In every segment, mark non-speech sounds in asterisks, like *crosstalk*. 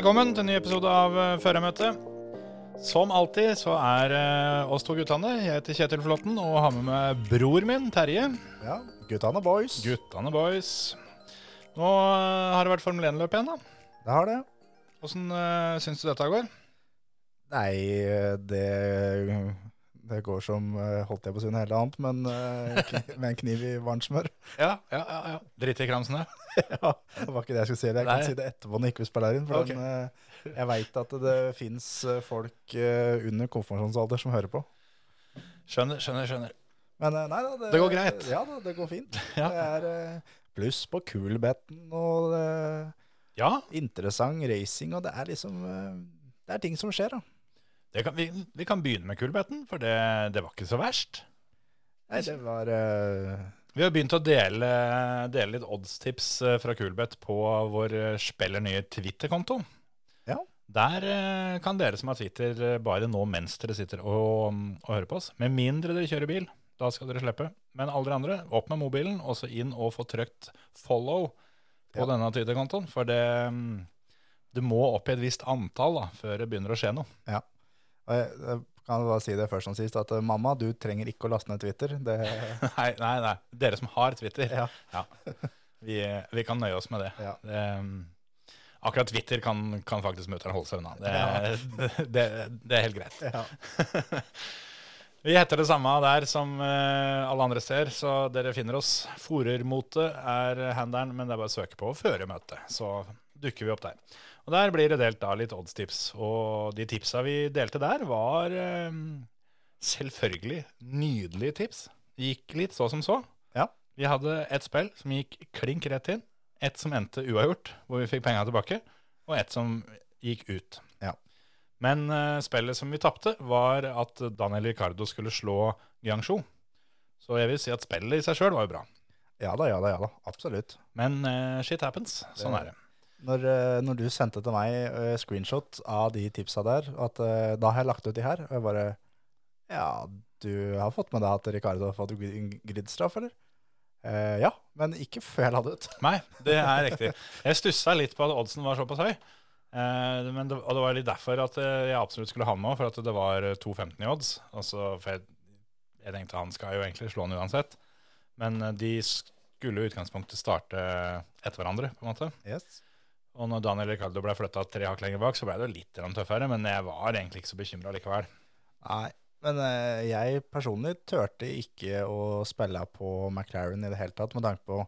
Velkommen til en ny episode av eh, Førermøtet. Som alltid så er eh, oss to guttene. Jeg heter Kjetil Flåtten og har med meg bror min, Terje. Ja, guttene boys. Guttene boys. Nå eh, har det vært Formel 1-løp igjen, da. Det har det. Åssen uh, syns du dette går? Nei, det, det går som eh, holdt jeg på å si noe helt annet, men eh, *laughs* med en kniv i varmt smør. Ja, ja, ja. ja. Dritt i kramsene. *laughs* ja, det var ikke det jeg skulle si. Jeg Nei. kan si det etterpå når ikke vi spiller inn. For okay. den, eh, jeg veit at det fins folk under konfirmasjonsalder som hører på. Skjønner, skjønner, skjønner. Men nei da. Det går greit. Ja da, det går fint. *laughs* Ja. Det er pluss på kulbetten og Ja, interessant racing, og det er liksom Det er ting som skjer, da. Det kan, vi, vi kan begynne med kulbetten, for det, det var ikke så verst. Nei, det var uh... Vi har begynt å dele, dele litt oddstips eh, fra Kulbeth på vår eh, spiller nye Twitter-konto. Ja. Der kan dere som har Twitter bare nå mens dere sitter og, og hører på oss. Med mindre dere kjører bil, da skal dere slippe. Men alle dere andre, opp med mobilen, og så inn og få trykt follow på Ja. denne Twitter-kontoen. For det, mm, det må opp i et visst antall da, før det begynner å skje noe. Og jeg, jeg kan bare si det først som sist, at eh, mamma, du trenger ikke å laste ned Twitter. Det, *laughs* Nei, nei, nei. Dere som har Twitter. ja, Ja, vi, vi kan nøye oss med det. Ja. det um, akkurat Twitter kan, kan faktisk mutter'n holde seg unna. Det, Ja. *laughs* det, det er helt greit. ja. *laughs* Vi heter det samme der som eh, alle andre ser, så dere finner oss. Forermote er handelen, men det er bare å søke på føremøte, så dukker vi opp der. Og Der blir det delt da litt oddstips, og de tipsa vi delte der, var eh, selvfølgelig nydelige tips. Gikk litt så som så. Ja. Vi hadde et spill som gikk klink rett inn, et som endte uavgjort, hvor vi fikk penga tilbake, og et som gikk ut. Ja. Men eh, spillet som vi tapte, var at Daniel Ricardo skulle slå Guangzhou. Så jeg vil si at spillet i seg sjøl var jo bra. ja da, ja da, ja da. Absolutt. Men eh, shit happens. Sånn er det. Når, eh, når du sendte til meg eh, screenshot av de tipsa der, at eh, da har jeg lagt ut de her, og jeg bare Ja, du har fått med deg at Ricardo har fått grid- gridstraff, eller? Eh, ja, men ikke før jeg la det ut. *laughs* Nei, det er riktig. Jeg stussa litt på at oddsen var såpass høy. Eh, men det, og det var litt derfor at jeg absolutt skulle ha med med, for at det var eh, 2,15 i odds. Altså, for jeg, jeg tenkte han skal jo egentlig slå han uansett. Men de skulle i utgangspunktet starte etter hverandre, på en måte. Yes. Og når Daniel Ricardo ble flytta tre hakk lenger bak, så ble det jo litt tøffere, men jeg var egentlig ikke så bekymra likevel. Nei, men eh, jeg personlig turte ikke å spille på McLaren i det hele tatt, med tanke på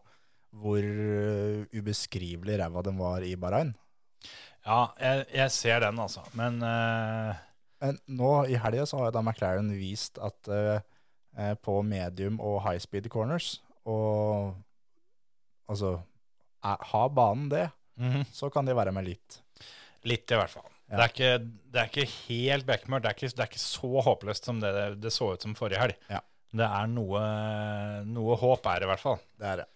hvor eh, ubeskrivelig ræva den var i Bahrain. Ja, jeg, jeg ser den, altså. Men uh... Men nå i helga så har da McLaren vist at eh, på medium og high speed corners, og altså er, Har banen det, mhm, så kan de være med litt. litt i hvert fall. Ja. Det, er ikke, det er ikke helt bekmørkt. Det, det er ikke så håpløst som det, det så ut som forrige helg. Ja. Det er noe, noe håp er det i hvert fall. Det er det.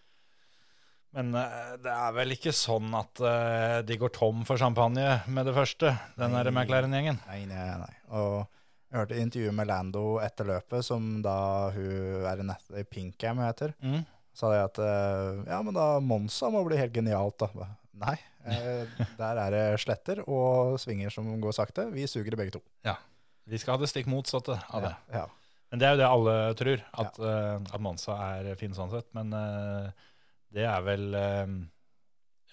Men eh, det er vel ikke sånn at eh, de går tom for champagne med det første, den Nei. McLaren-gjengen. Nei, nei, nei. Og jeg hørte intervjuet med Lando etter løpet, som da hun er i Pinkham heter. Mm. sa de at eh, ja, men da Monza må bli helt genialt, da. Nei, eh, der er det sletter og svinger som går sakte. Vi suger i begge to. Ja. Vi skal ha det stikk motsatte av det. Ja, ja. Men det er jo det alle tror, at, eh, at Monza er fin sånn sett. Men uh, det er vel uh,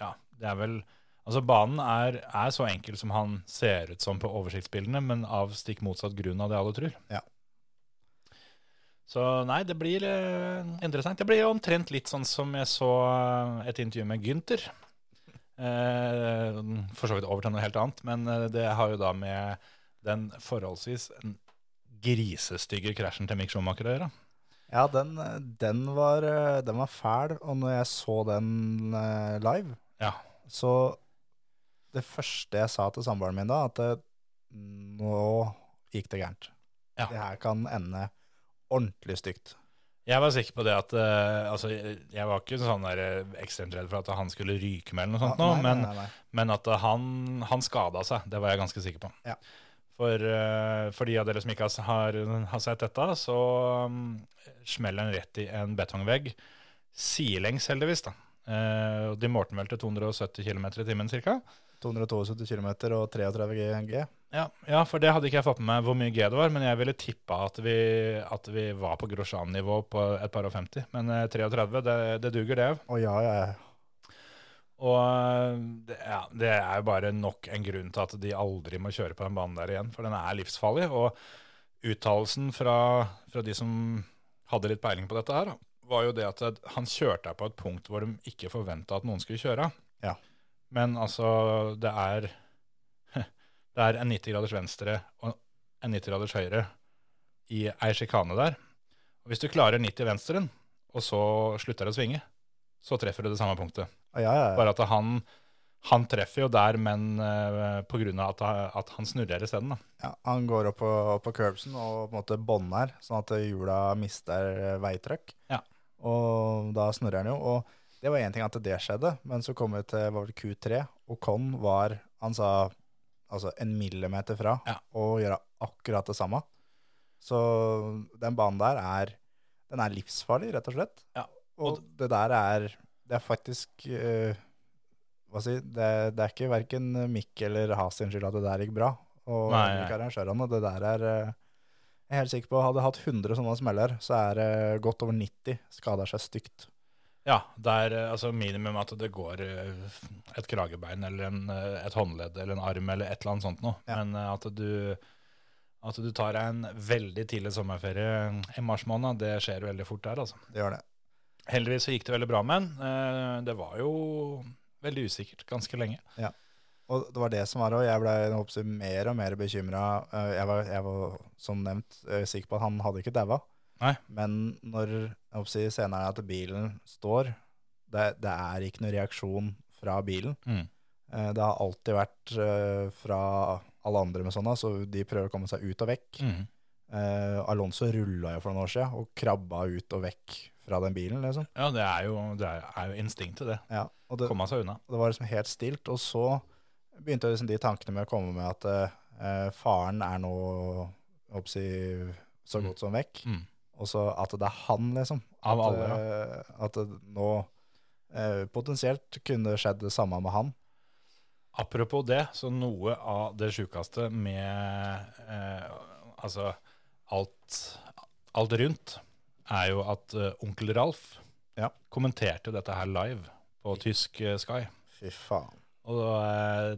Ja, det er vel Altså, banen er, er så enkel som han ser ut som på oversiktsbildene, men av stikk motsatt grunn av det alle tror. Ja. Så nei, det blir eh, interessant. Det blir jo omtrent litt sånn som jeg så et intervju med Gynter. Eh, for så vidt over til noe helt annet, men eh, det har jo da med den forholdsvis grisestygge krasjen til Mick Schumacher å gjøre. Ja, den, den, var, eh, den var fæl, og når jeg så den eh, live, Ja. Så det første jeg sa til samboeren min da, at det, nå gikk det gærent. Ja. Det her kan ende ordentlig stygt. Jeg var sikker på det at uh, Altså, jeg var ikke sånn der eh, ekstremt redd for at han skulle ryke med eller noe sånt, Ja, nå, nei, men, nei, nei. men at han, han skada seg. Det var jeg ganske sikker på. Ja. For, uh, for de av dere som ikke har, har sett dette, så um, smeller han rett i en betongvegg. Sidelengs, heldigvis. da. Uh, de målte vel til 270 km i timen ca. 272 km og 33 G. Ja, ja, for det hadde ikke jeg fått med meg hvor mye G det var, men jeg ville tippa at vi, at vi var på Grosjean-nivå på et par og 50. Men eh, 33, det, det duger, det. Å ja, ja, ja. Og eh, det, ja, det er jo bare nok en grunn til at de aldri må kjøre på den banen der igjen, for den er livsfarlig. Og uttalelsen fra, fra de som hadde litt peiling på dette her, var jo det at han kjørte her på et punkt hvor de ikke forventa at noen skulle kjøre. Ja. Men altså, det er *laughs* Det er en 90 graders venstre og en 90 graders høyre i ei sjikane der. Og hvis du klarer 90 venstren, og så slutter å svinge, så treffer du det samme punktet. Ja, ja, ja. Bare at han, han treffer jo der, men uh, på grunn av at, at han snurrer isteden. ja. Han går opp på, opp på curbsen og på en måte bånder, sånn at hjula mister eh, veitrykk. Ja. Og da snurrer han jo. Og det var én ting at det skjedde, men så kom vi til var det Q3, og Con var Han sa altså en millimeter fra Ja. å gjøre akkurat det samme. Så den banen der er Den er livsfarlig, rett og slett. Ja, Og, det der er Det er faktisk uh, hva si, det, det er ikke verken Mikk eller Has sin skyld at det der gikk bra. Og Nei, ikke nei. arrangørene. Det der er eh, Jeg er helt sikker på Hadde jeg hatt 100 sånne smeller, så er det godt over 90 skada seg stygt. Ja, det er eh, altså minimum at det går eh, et kragebein eller en, eh, et håndledd eller en arm eller et eller annet sånt noe. Ja. Men at du, at du tar deg en veldig tidlig sommerferie i mars måned, det skjer veldig fort der, altså. Det gjør det. Heldigvis så gikk det veldig bra med den. Det var jo veldig usikkert ganske lenge. Ja. Og det var det som var òg. Jeg ble mer og mer bekymra. Jeg, var- jeg var som nevnt sikker på at han hadde ikke daua. Nei. Men når si, senere at bilen står, det, det er ikke noen reaksjon fra bilen. Mm. Eh, Det har alltid vært eh, fra alle andre med sånne, så de prøver å komme seg ut og vekk. Mm. Eh, Alonso rulla jo for noen år siden og krabba ut og vekk fra den bilen, liksom. Ja, det er jo, det er, jo instinktet, det. Ja, og det, Komme seg unna. det var liksom helt stilt, og så begynte liksom de tankene med å komme med at eh, faren er nå jeg håper å si, så Mm. godt som vekk, Mm. Og så at det er han, liksom. Av at, alle, ja. At det nå eh, potensielt kunne skjedd det samme med han. Apropos det, så noe av det sjukeste med eh, altså alt, alt rundt, er jo at eh, onkel Ralf Ja. kommenterte dette her live på tysk eh, Sky. Fy faen. Og eh,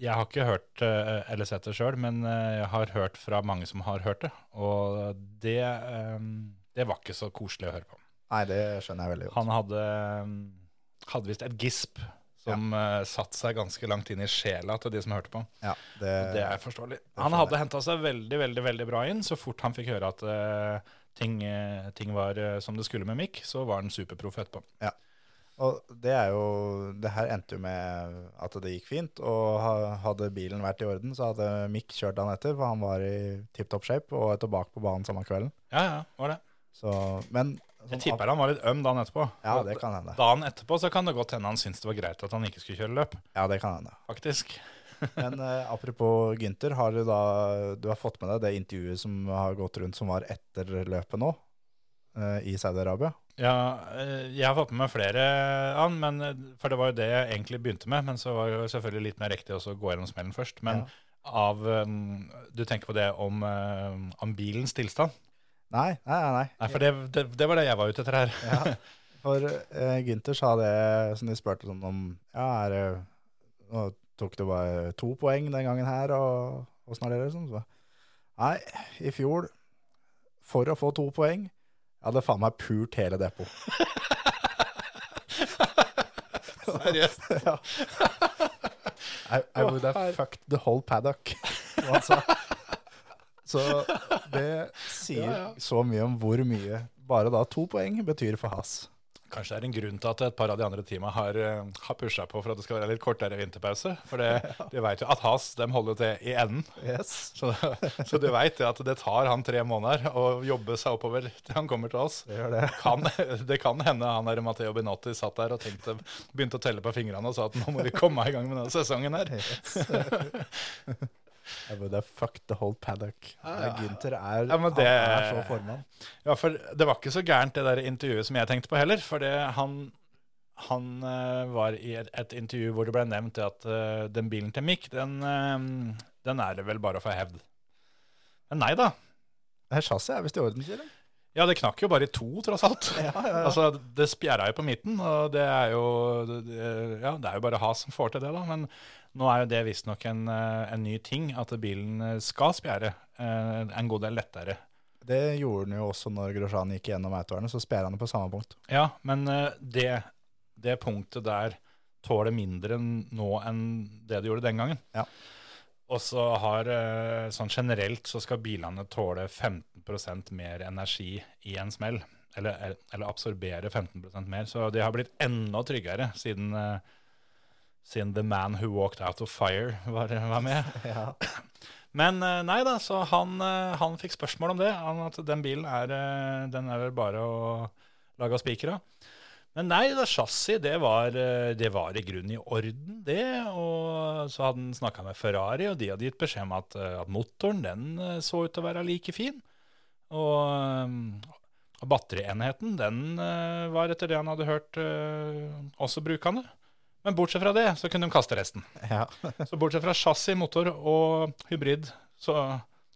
jeg har ikke hørt eh, eller sett det sjøl, men eh, jeg har hørt fra mange som har hørt det. Og det, eh, det var ikke så koselig å høre på. Nei, det skjønner jeg veldig godt. Han hadde, hadde visst et gisp som ja. satte seg ganske langt inn i sjela til de som hørte på. Ja, det, Det er forståelig. det Han hadde henta seg veldig veldig, veldig bra inn. Så fort han fikk høre at eh, ting, eh, ting var eh, som det skulle med Mick, så var han superproff etterpå. Og det er jo Det her endte jo med at det gikk fint. Og hadde bilen vært i orden, så hadde Mick kjørt han etter, for han var i tipp topp shape og er tilbake på banen samme kvelden. Ja, ja, var det. Så, men Jeg tipper han var litt øm dagen etterpå. Ja, det kan hende. Dagen etterpå så kan det godt hende han syntes det var greit at han ikke skulle kjøre løp, Ja, det kan hende. faktisk. *laughs* Men eh, apropos Gynter, har du da du har fått med deg det intervjuet som har gått rundt som var etter løpet nå, eh, i Saudi-Arabia? Ja, eh, jeg har fått med meg flere an, men, eh, for det var jo det jeg egentlig begynte med. Men så var det selvfølgelig litt mer riktig å gå gjennom smellen først. Men Ja. av eh, Du tenker på det om, om bilens tilstand? Nei, nei, nei. nei. For det, det, det var det jeg var ute etter her. Ja, for uh, Gynter sa det som de spurte sånn om Ja, er det Nå tok du bare to poeng den gangen her, og åssen er det liksom? Så, nei, i fjor, for å få to poeng, jeg hadde faen meg pult hele depot. Seriøst? *laughs* ja. I, I would have fucked the whole paddock. som han sa. Så det sier Ja, ja. så mye om hvor mye bare da to poeng betyr for Haas. Kanskje det er en grunn til at et par av de andre teama har, eh, har pusha på for at det skal være litt kortere vinterpause. For det, *laughs* de vet jo at Has de holder til i enden. Yes. *laughs* Så, så du veit at det tar han tre måneder å jobbe seg oppover til han kommer til oss. Det det. *laughs* Kan, det kan hende han der Matteo Binotti satt der og tenkte, begynte å telle på fingrene og sa at nå må vi komme i gang med denne sesongen her. Jeg bare, fuck the whole paddock. Ja. Gynter er, Ja, det- er så formann. Ja, for det var ikke så gærent det der intervjuet som jeg tenkte på heller. For han, han eh, var i et, et intervju hvor det ble nevnt at eh, den bilen til Mick, den, eh, den er det vel bare å få hevd. Men nei da. Chassis er visst i orden, sier de. Ja, det knakk jo bare i to, tross alt. *laughs* Ja, ja, ja. Altså, Det spjæra jo på midten, og det er jo det, ja, det er jo bare Has som får til det, da. Men nå er jo det visstnok en, eh, en ny ting, at bilen eh, skal spjære eh, en god del lettere. Det gjorde den jo også når Grosjean gikk gjennom autovernet, så spjærer han det på samme punkt. Ja, men det, det punktet der tåler mindre nå enn det det gjorde den gangen. Ja. Og så har sånn generelt så skal bilene tåle 15% mer energi i en smell. Eller, eller absorbere 15% mer. Så de har blitt enda tryggere siden, eh, siden The Man Who Walked Out of Fire var, var med. *laughs* Ja. Men eh, nei da, så han, eh, han fikk spørsmål om det. Han, at den bilen er, eh, den er vel bare å lage av spiker av. Men nei, da chassis, det var, det var i grunnen i orden, det. Og så hadde han snakka med Ferrari, og de hadde gitt beskjed om at, at motoren den så ut til å være like fin. Og, og batterienheten, den var etter det han hadde hørt, også brukende. Men bortsett fra det, så kunne de kaste resten. Ja. *laughs* Så bortsett fra chassis, motor og hybrid, så,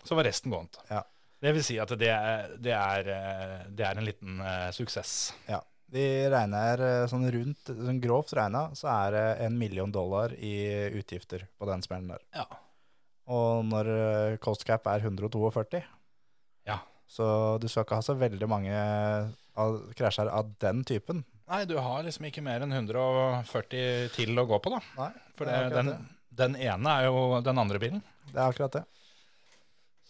så var resten gåent. Ja. Det vil si at det er, det er, eh, det er en liten uh, suksess. ja. De regner eh, sånn rundt, sånn grovt regna, så er det en million dollar i utgifter på den smellen der. Ja. Og når cost cap er 142, Ja. så du skal ikke ha så veldig mange av, krasjer av den typen. Nei, du har liksom ikke mer enn 140 til å gå på, da. Nei, For det den, den ene er jo den andre bilen. det er akkurat det.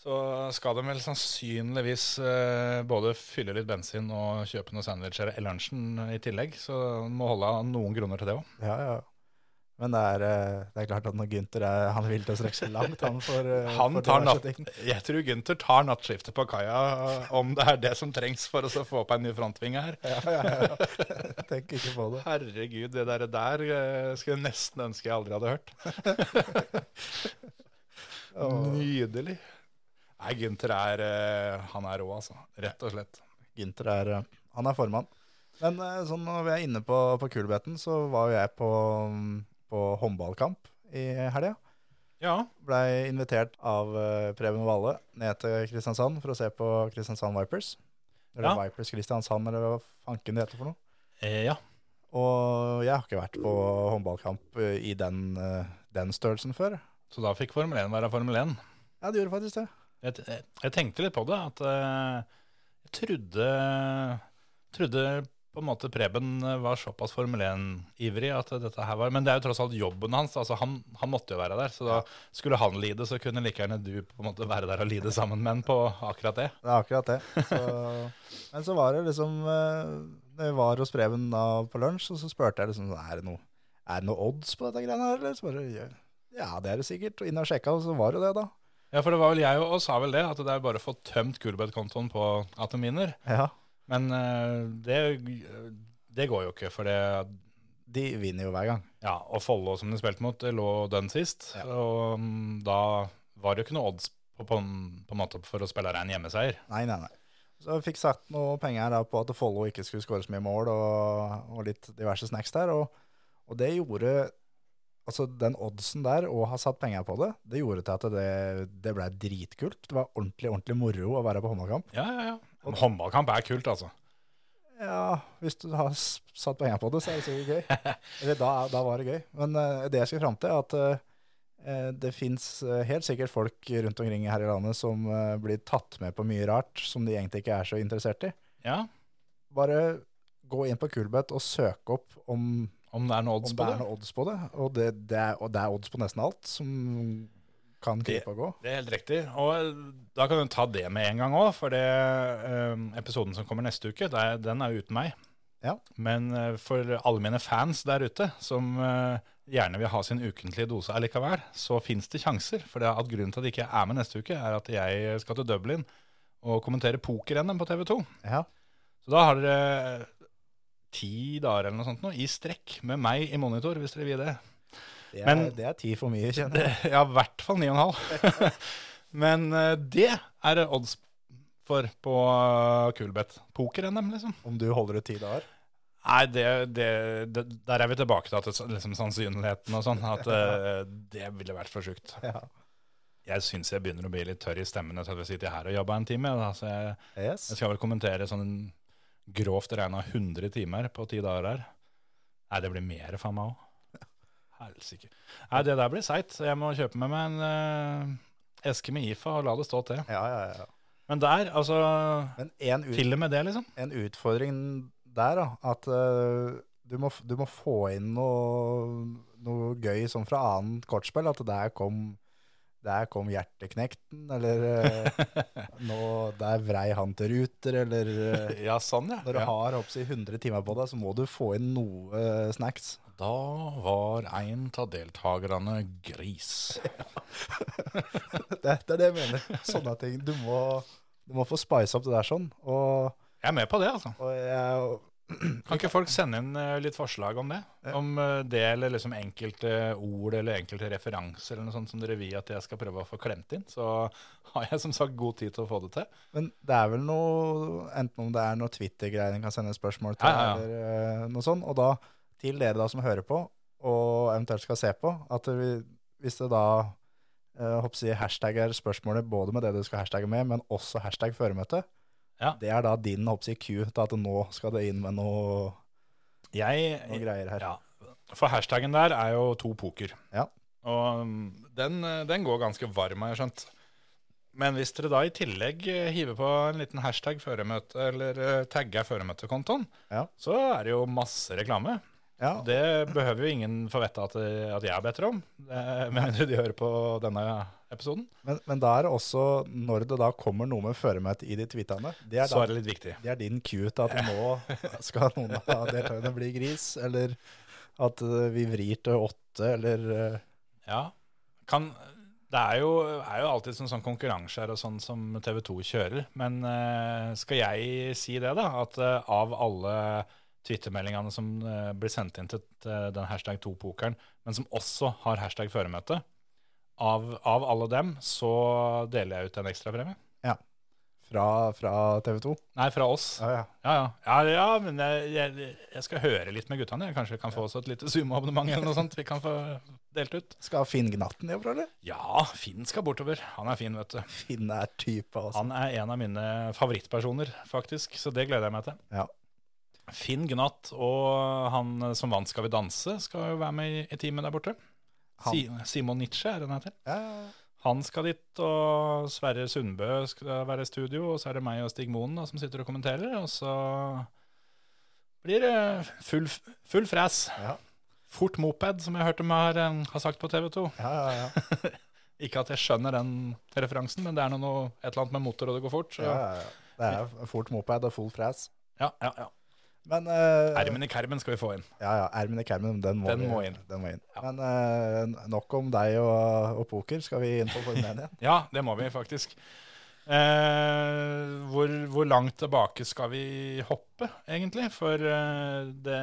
Så skal de vel sannsynligvis eh, både fylle litt bensin og kjøpe noen sandwicher i lunsjen i tillegg. Så de må holde av noen grunner til det òg. Ja, ja. Men det er, eh, det er klart at når Gunther er, han vil til å strekke seg langt, han for, eh, *laughs* Han for tar natt, jeg tror Gunther tar nattskiftet på kaia om det er det som trengs for å få på en ny frontvinge her. Ja, ja, ja. *laughs* Tenk ikke på det. Herregud, det der, der eh, skulle jeg nesten ønske jeg aldri hadde hørt. *laughs* Nydelig. Nei, Gunther er eh, Han er rå, altså. Rett og slett. Gunther er, eh, han er formann. Men eh, sånn når vi er inne på, på kulbeten, så var jo jeg på, mm, på håndballkamp i helga. Ja. Blei invitert av eh, Preben Valle ned til Kristiansand for å se på Kristiansand Vipers. Eller Ja. Vipers Kristiansand, eller hva fanken det heter for noe. Eh, ja. Og jeg har ikke vært på håndballkamp eh, i den, eh, den størrelsen før. Så da fikk Formel 1 være Formel 1. Ja, det gjorde faktisk det. Jeg, jeg, jeg tenkte litt på det, at jeg trodde, trodde på en måte Preben var såpass Formel 1-ivrig at dette her var Men det er jo tross alt jobben hans. altså Han, han måtte jo være der. Så da skulle han lide, så kunne like gjerne du på en måte være der og lide sammen med han på akkurat det. Det er akkurat det. Så, *laughs* men så var det liksom eh, Når vi var hos Preben da på lunsj, og så spurte jeg liksom er det noe, er det noe odds på dette greiene her, eller? Så bare, ja, det er det sikkert. Og inn og sjekka, og så var det det, da. Ja, for det var vel jeg og sa vel det, at det er bare å få tømt Coolbet-kontoen på Atominer. Ja. Men eh, det, det går jo ikke, for det De vinner jo hver gang. Ja, og Follo som de spilte mot, lå dønn sist. Ja. Og mm, da var det jo ikke noe odds på, på, på en måte for å spille rein hjemmeseier. Nei, nei, nei. Så jeg fikk satt noe penger da på at Follo ikke skulle skåre så mye mål, og, og litt diverse snacks der. Og, og det gjorde Altså, den oddsen der, og ha satt penger på det, det gjorde til at det, det ble dritkult. Det var ordentlig, ordentlig moro å være på håndballkamp. Ja, ja, ja. Men håndballkamp er kult, altså. Ja, hvis du har satt penger på det, så er det sikkert gøy. *laughs* Eller da, da var det gøy. Men uh, det jeg skal fram til, er at uh, det fins helt sikkert folk rundt omkring her i landet som blir tatt med på mye rart som de egentlig ikke er så interessert i. Ja, Bare gå inn på Kulbeth og søk opp om, Om det er noe odds på det. noe odds på det. Og det, det, er, og det er odds på nesten alt som kan krype og gå. Det er helt riktig. Og da kan du ta det med en gang òg, for det, eh, episoden som kommer neste uke, er, den er uten meg. Ja. Men eh, for alle mine fans der ute, som eh, gjerne vil ha sin ukentlige dose allikevel, så fins det sjanser. For det at grunnen til at jeg ikke er med neste uke, er at jeg skal til Dublin og kommentere poker-NM på TV 2. Ja. Så da har dere ti dager eller noe sånt nå, i strekk med meg i monitor, hvis dere vil det. Det er, Men- det er ti for mye, kjenner jeg. Ja, i hvert fall 9,5. *laughs* Men eh, det er det odds for på uh, Kulbeth. Poker-NM, liksom. Om du holder ut ti dager. Nei, det, det, det, der er vi tilbake til at liksom, sannsynligheten og sånn. At *laughs* eh, det ville vært for sjukt. Ja. Jeg syns jeg begynner å bli litt tørr i stemmen etter at vi sitter her og jobber en time. Da. Så jeg, Yes. jeg skal vel kommentere sånn grovt regna 100 timer på ti dager her. Nei, det blir mer for meg òg. Helsike. Nei, det der blir seigt. Jeg må kjøpe med meg en uh, eske med IFA og la det stå til. Ja, ja, ja. Men der, altså Men en, ut, Til og med det, liksom. en utfordring der, da, at uh, du, må, du må få inn noe, noe gøy sånn fra annet kortspill. At der kom, der kom Hjerteknekten, eller eh, *laughs* nå, der vrei han til Ruter, eller Ja, sånn, ja. Når du ja. har oppsi 100 timer på deg, så må du få inn noe snacks. Da var en av deltakerne gris. *laughs* Det, det er det jeg mener. Sånne ting. Du må, du må få spice opp det der sånn. Og, Jeg er med på det, altså. og jeg, *clears throat* Kan ikke folk sende inn eh, litt forslag om det? Om eh, det eller liksom enkelte ord eller enkelte referanser eller noe sånt som dere vil at jeg skal prøve å få klemt inn? Så har jeg som sagt god tid til å få det til. Men det er vel noe, enten om det er noe Twitter-greier en kan sende spørsmål til, Ja, ja, ja. eller eh, noe sånt. Og da, til dere da som hører på, og eventuelt skal se på, at vi, hvis det da håper jeg, hashtagger spørsmålet både med det du skal hashtagge med, men også hashtag føremøte, Ja. det er da din hoppsi, Q til at nå skal det inn med noe, Jeg, noe greier her. Ja, for hashtaggen der er jo to poker. Ja. Og mm, den, den går ganske varm, har jeg skjønt. Men hvis dere da i tillegg eh, hiver på en liten hashtag føremøte, eller eh, tagger føremøtekontoen, Ja. så er det jo masse reklame. Ja, Det behøver jo ingen få vite at, at jeg er bedre om, eh, med mindre de hører på denne episoden. Men, men da er det også, når det da kommer noe med føremøte i de tweetene, det er, Så er det litt viktig. det er din cue til at nå *laughs* skal noen av deltakerne bli gris, eller at eh, vi vrir til åtte, eller eh, Ja. Kan, det er jo, er jo alltid sånn, sånn konkurranse her og sånn som TV 2 kjører. Men skal jeg si det, da? At av alle Twitter-meldingene som eh, blir sendt inn til til den hashtag 2-pokeren, men som også har hashtag føremøte, av, av alle dem så deler jeg ut en ekstrapremie. fra, fra TV 2. Nei, fra oss. Ja, ja. Ja, ja. ja, ja men jeg, jeg, jeg skal høre litt med guttene. Jeg kanskje kan få oss et lite Zoom-abonnement eller noe sånt vi kan få delt ut. Skal Finn Gnatten jobbe, eller? Ja, Finn skal bortover. Han er fin, vet du. Finn er type, altså. Han er en av mine favorittpersoner, faktisk, så det gleder jeg meg til. Ja. Finn Gnatt og han som vant Skal vi danse, skal jo være med i, teamet der borte. Han. Si, Simon Nietzsche er den heter. Ja. Han skal dit, og Sverre Sundbø skal være i studio, og så er det meg og Stig Moen da, som sitter og kommenterer, og så blir det full, full fres. Ja. Fort moped, som jeg hørte meg har, har sagt på TV 2. ja, ja, ja. *laughs* Ikke at jeg skjønner den referansen, men det er noe, et eller annet med motor, og det går fort. Så. ja, ja, ja. Det er fort moped og full fres. Ja, ja, ja. Men uh, Ermen i kermen skal vi få inn. Ja, ja, ermen i kermen, den må, Den vi- må inn. Den må inn. Ja. Men uh, nok om deg og, og poker. Skal vi inn på Formel 1 igjen? *laughs* Ja, det må vi faktisk. Uh, hvor, hvor langt tilbake skal vi hoppe, egentlig? For det,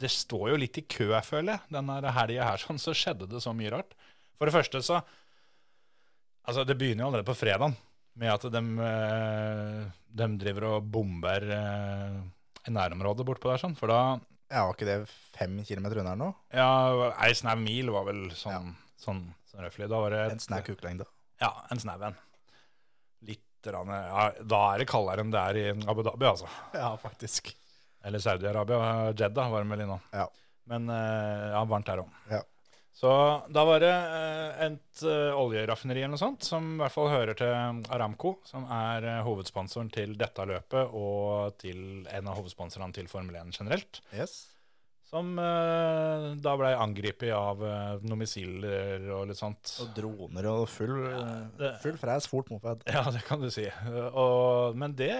det står jo litt i kø, jeg føler jeg. Denne helga her sånn, så skjedde det så mye rart. For det første så Altså, det begynner jo allerede på fredagen med at de, de driver og bomber nærområdet bortpå der, sånn. For da Ja, Var ikke det fem kilometer unna her nå? Ja, ei snau mil var vel sånn, sånn, sånn røftlig. Da var det En snau kuklengde. Ja, en snau en. Litt rann, ja, Da er det kaldere enn det er i Abu Dhabi, altså. Ja, faktisk. Eller Saudi-Arabia. Jeddah var det vel innom. Ja. Men eh, ja, varmt der òg. Ja. Så da var det eh, et uh, oljeraffineri eller noe sånt, som i hvert fall hører til Aramco, som er eh, hovedsponsoren til dette løpet, og til en av hovedsponsorene til Formel 1 generelt. Yes. Som eh, da ble angrepet av noen missiler og litt sånt. Og droner og full, det- full fres, fort moped. Ja, det kan du si. Og, men det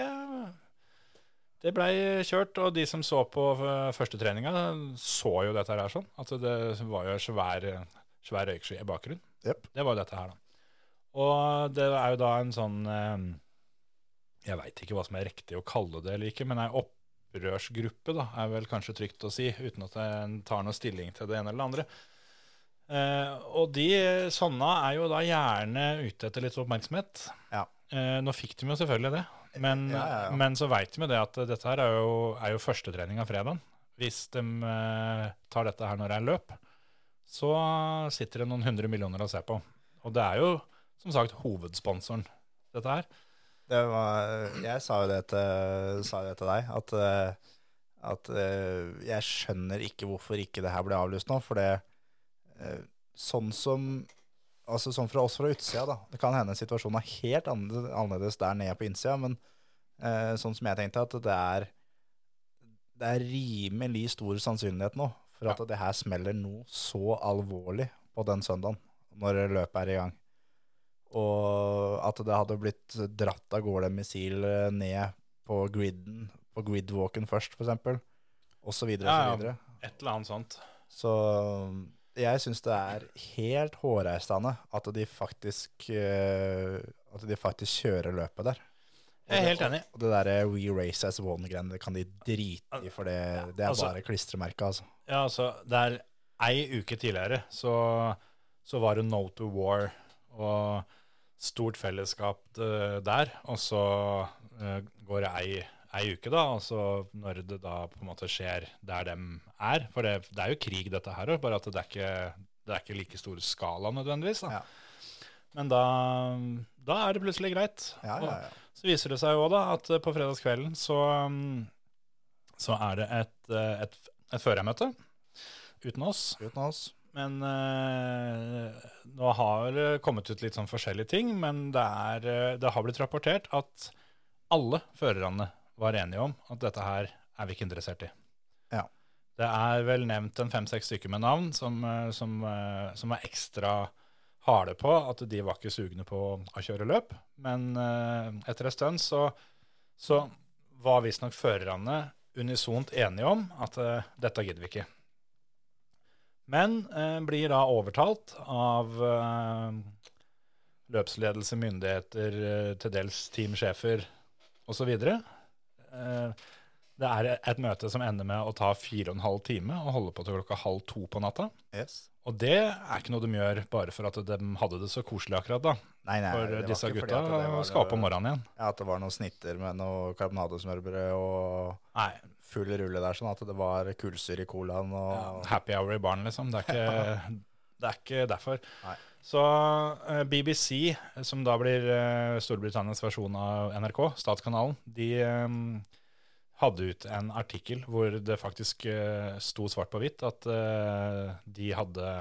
Det blei kjørt, og de som så på eh, første treninga, så jo dette her sånn. At det var jo svær, svær røyksky i bakgrunnen. Yep. Det var jo dette her, da. Og det er jo da en sånn eh, Jeg veit ikke hva som er riktig å kalle det eller ikke, men ei opprørsgruppe, da, er vel kanskje trygt å si, uten at en tar noe stilling til det ene eller det andre. Eh, og de sånne er jo da gjerne ute etter litt oppmerksomhet. Ja. Eh, nå fikk de jo selvfølgelig det, men, Ja, ja, ja. men så veit vi det at dette her er jo, er jo førstetrening av fredagen. Hvis de eh, tar dette her når det er løp, så sitter det noen hundre millioner å se på. Og det er jo som sagt hovedsponsoren, dette her. Det var, jeg sa jo det til, sa jo det til deg, at, eh, at eh, jeg skjønner ikke hvorfor ikke det her ble avlyst nå. For det sånn som Altså sånn fra oss fra utsida, da. Det kan hende situasjonen er helt annerledes, der nede på innsida, men eh, sånn som jeg tenkte, at det er Det er rimelig stor sannsynlighet nå for at det her smeller noe så alvorlig på den søndagen, når løpet er i gang. Og at det hadde blitt dratt av gårde missil eh, ned på griden, på gridwalken først, så videre, Ja, ja. Et eller annet sånt. Så jeg syns det er helt hårreisende at de faktisk uh, At de faktisk kjører løpet der. Jeg er helt enig. Og det derre We Race as One-greiene, det kan de drite i, for det, det er altså- bare klistremerke, altså. Ja, altså, det er ei uke tidligere så, så var det No to War og stort fellesskap eh, der. Og så uh, går det ei, ei uke, da, altså når det da på en måte skjer der de er For det, det er jo krig, dette her òg, bare at det er ikke, det er ikke like stor skala nødvendigvis. da. Ja. Men da, da er det plutselig greit. Ja, ja, ja. Så viser det seg jo da at eh, på fredagskvelden så, mm, så er det et, eh, et, et førermøte uten oss. Uten oss. Men eh, nå har det kommet ut litt sånn forskjellige ting, men det, er, eh, det har blitt rapportert at alle førerne var enige om at dette her er vi ikke interessert i. Ja. Det er vel nevnt en fem-seks stykker med navn som, eh, som, eh, som er ekstra harde på at de var ikke sugne på å kjøre løp. Men eh, etter en stund så, så var visstnok førerne unisont enige om at dette gidder vi ikke. Men eh, blir da overtalt av eh, løpsledelse, myndigheter, til dels teamsjefer osv. Eh, det er et møte som ender med å ta fire og en halv time og holde på til klokka halv to på natta. Yes. Og det er ikke noe de gjør bare for at de hadde det så koselig akkurat da. Nei, nei, For disse gutta skal opp om morgenen igjen. Ja, at det var noen snitter med noe karbonadesmørbrød og Nei, full rulle der, sånn at det var kullsyre i colaen og ja, happy hour i baren, liksom. Det er ikke, *laughs* det er ikke derfor. Nei. Så eh, BBC, som da blir eh, Storbritannias versjon av NRK, statskanalen, de eh, hadde ut en artikkel hvor det faktisk sto svart på hvitt at de hadde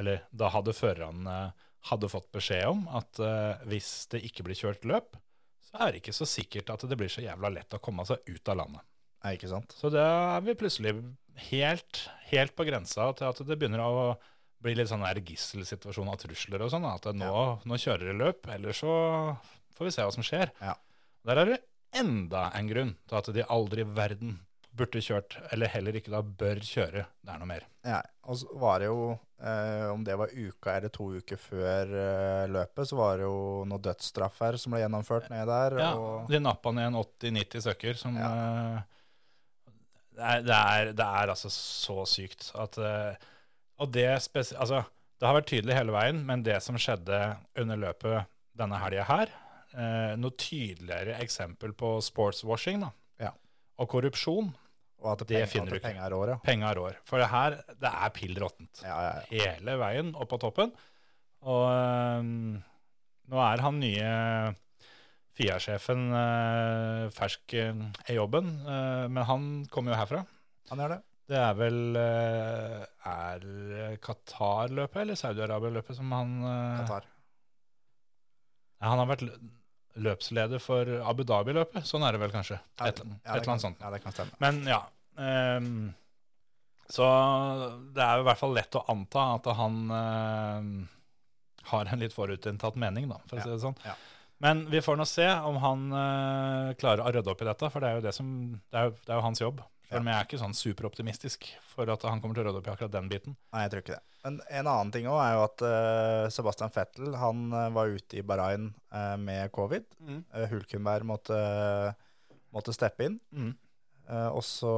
Eller da hadde førerne hadde fått beskjed om at hvis det ikke blir kjørt løp, så er det ikke så sikkert at det blir så jævla lett å komme seg ut av landet. Nei, ikke sant? Så da er vi plutselig helt, helt på grensa til at det begynner å bli litt sånn der gisselsituasjon av trusler og sånn. At nå, nå, nå kjører det løp, eller så får vi se hva som skjer. Ja. Der er det enda en grunn til at de aldri i verden burde kjørt, eller heller ikke da bør kjøre. Det er noe mer. Ja, og så var det jo, eh, om det var uka eller to uker før eh, løpet, så var det jo noe dødsstraffer som ble gjennomført ned der. Ja, og, De nappa ned en 80-90 stykker som eh, det, er, det, er, det er altså så sykt at eh, Og det Altså, det har vært tydelig hele veien, men det som skjedde under løpet denne helga her, eh, noe tydeligere eksempel på sportswashing da, Ja. og korrupsjon, og at det det finner du ikke. penger ja. penger rår. For det her, det er pill råttent Ja, ja, ja. hele veien opp på toppen. Og øhm, nå er han nye FIA-sjefen øh, fersk øh, i jobben, øh, men han kommer jo herfra. Han gjør det. Det er vel øh, Er Qatar-løpet eller Saudi-Arabia-løpet som han øh, Qatar. Han har vært løpsleder for Abu Dhabi-løpet. Sånn er det vel kanskje. Ja, Et, ja, et eller annet sånt. Ja, det kan stemme. Men ja. Um, så det er jo i hvert fall lett å anta at han ehm, har en litt forutinntatt mening, da, for å Ja, si det sånn. ja. Men vi får nå se om han uh, klarer å rydde opp i dette, for det er jo det som Det er jo, det er jo hans jobb. Selv om jeg er ikke sånn superoptimistisk for at han kommer til å rydde opp i akkurat den biten. Nei, jeg tror ikke det. Men en annen ting òg er jo at uh, Sebastian Vettel han eh, var ute i Bahrain uh, med covid. Mm. Uh, Hulkenberg måtte, måtte steppe inn. Mm. Og så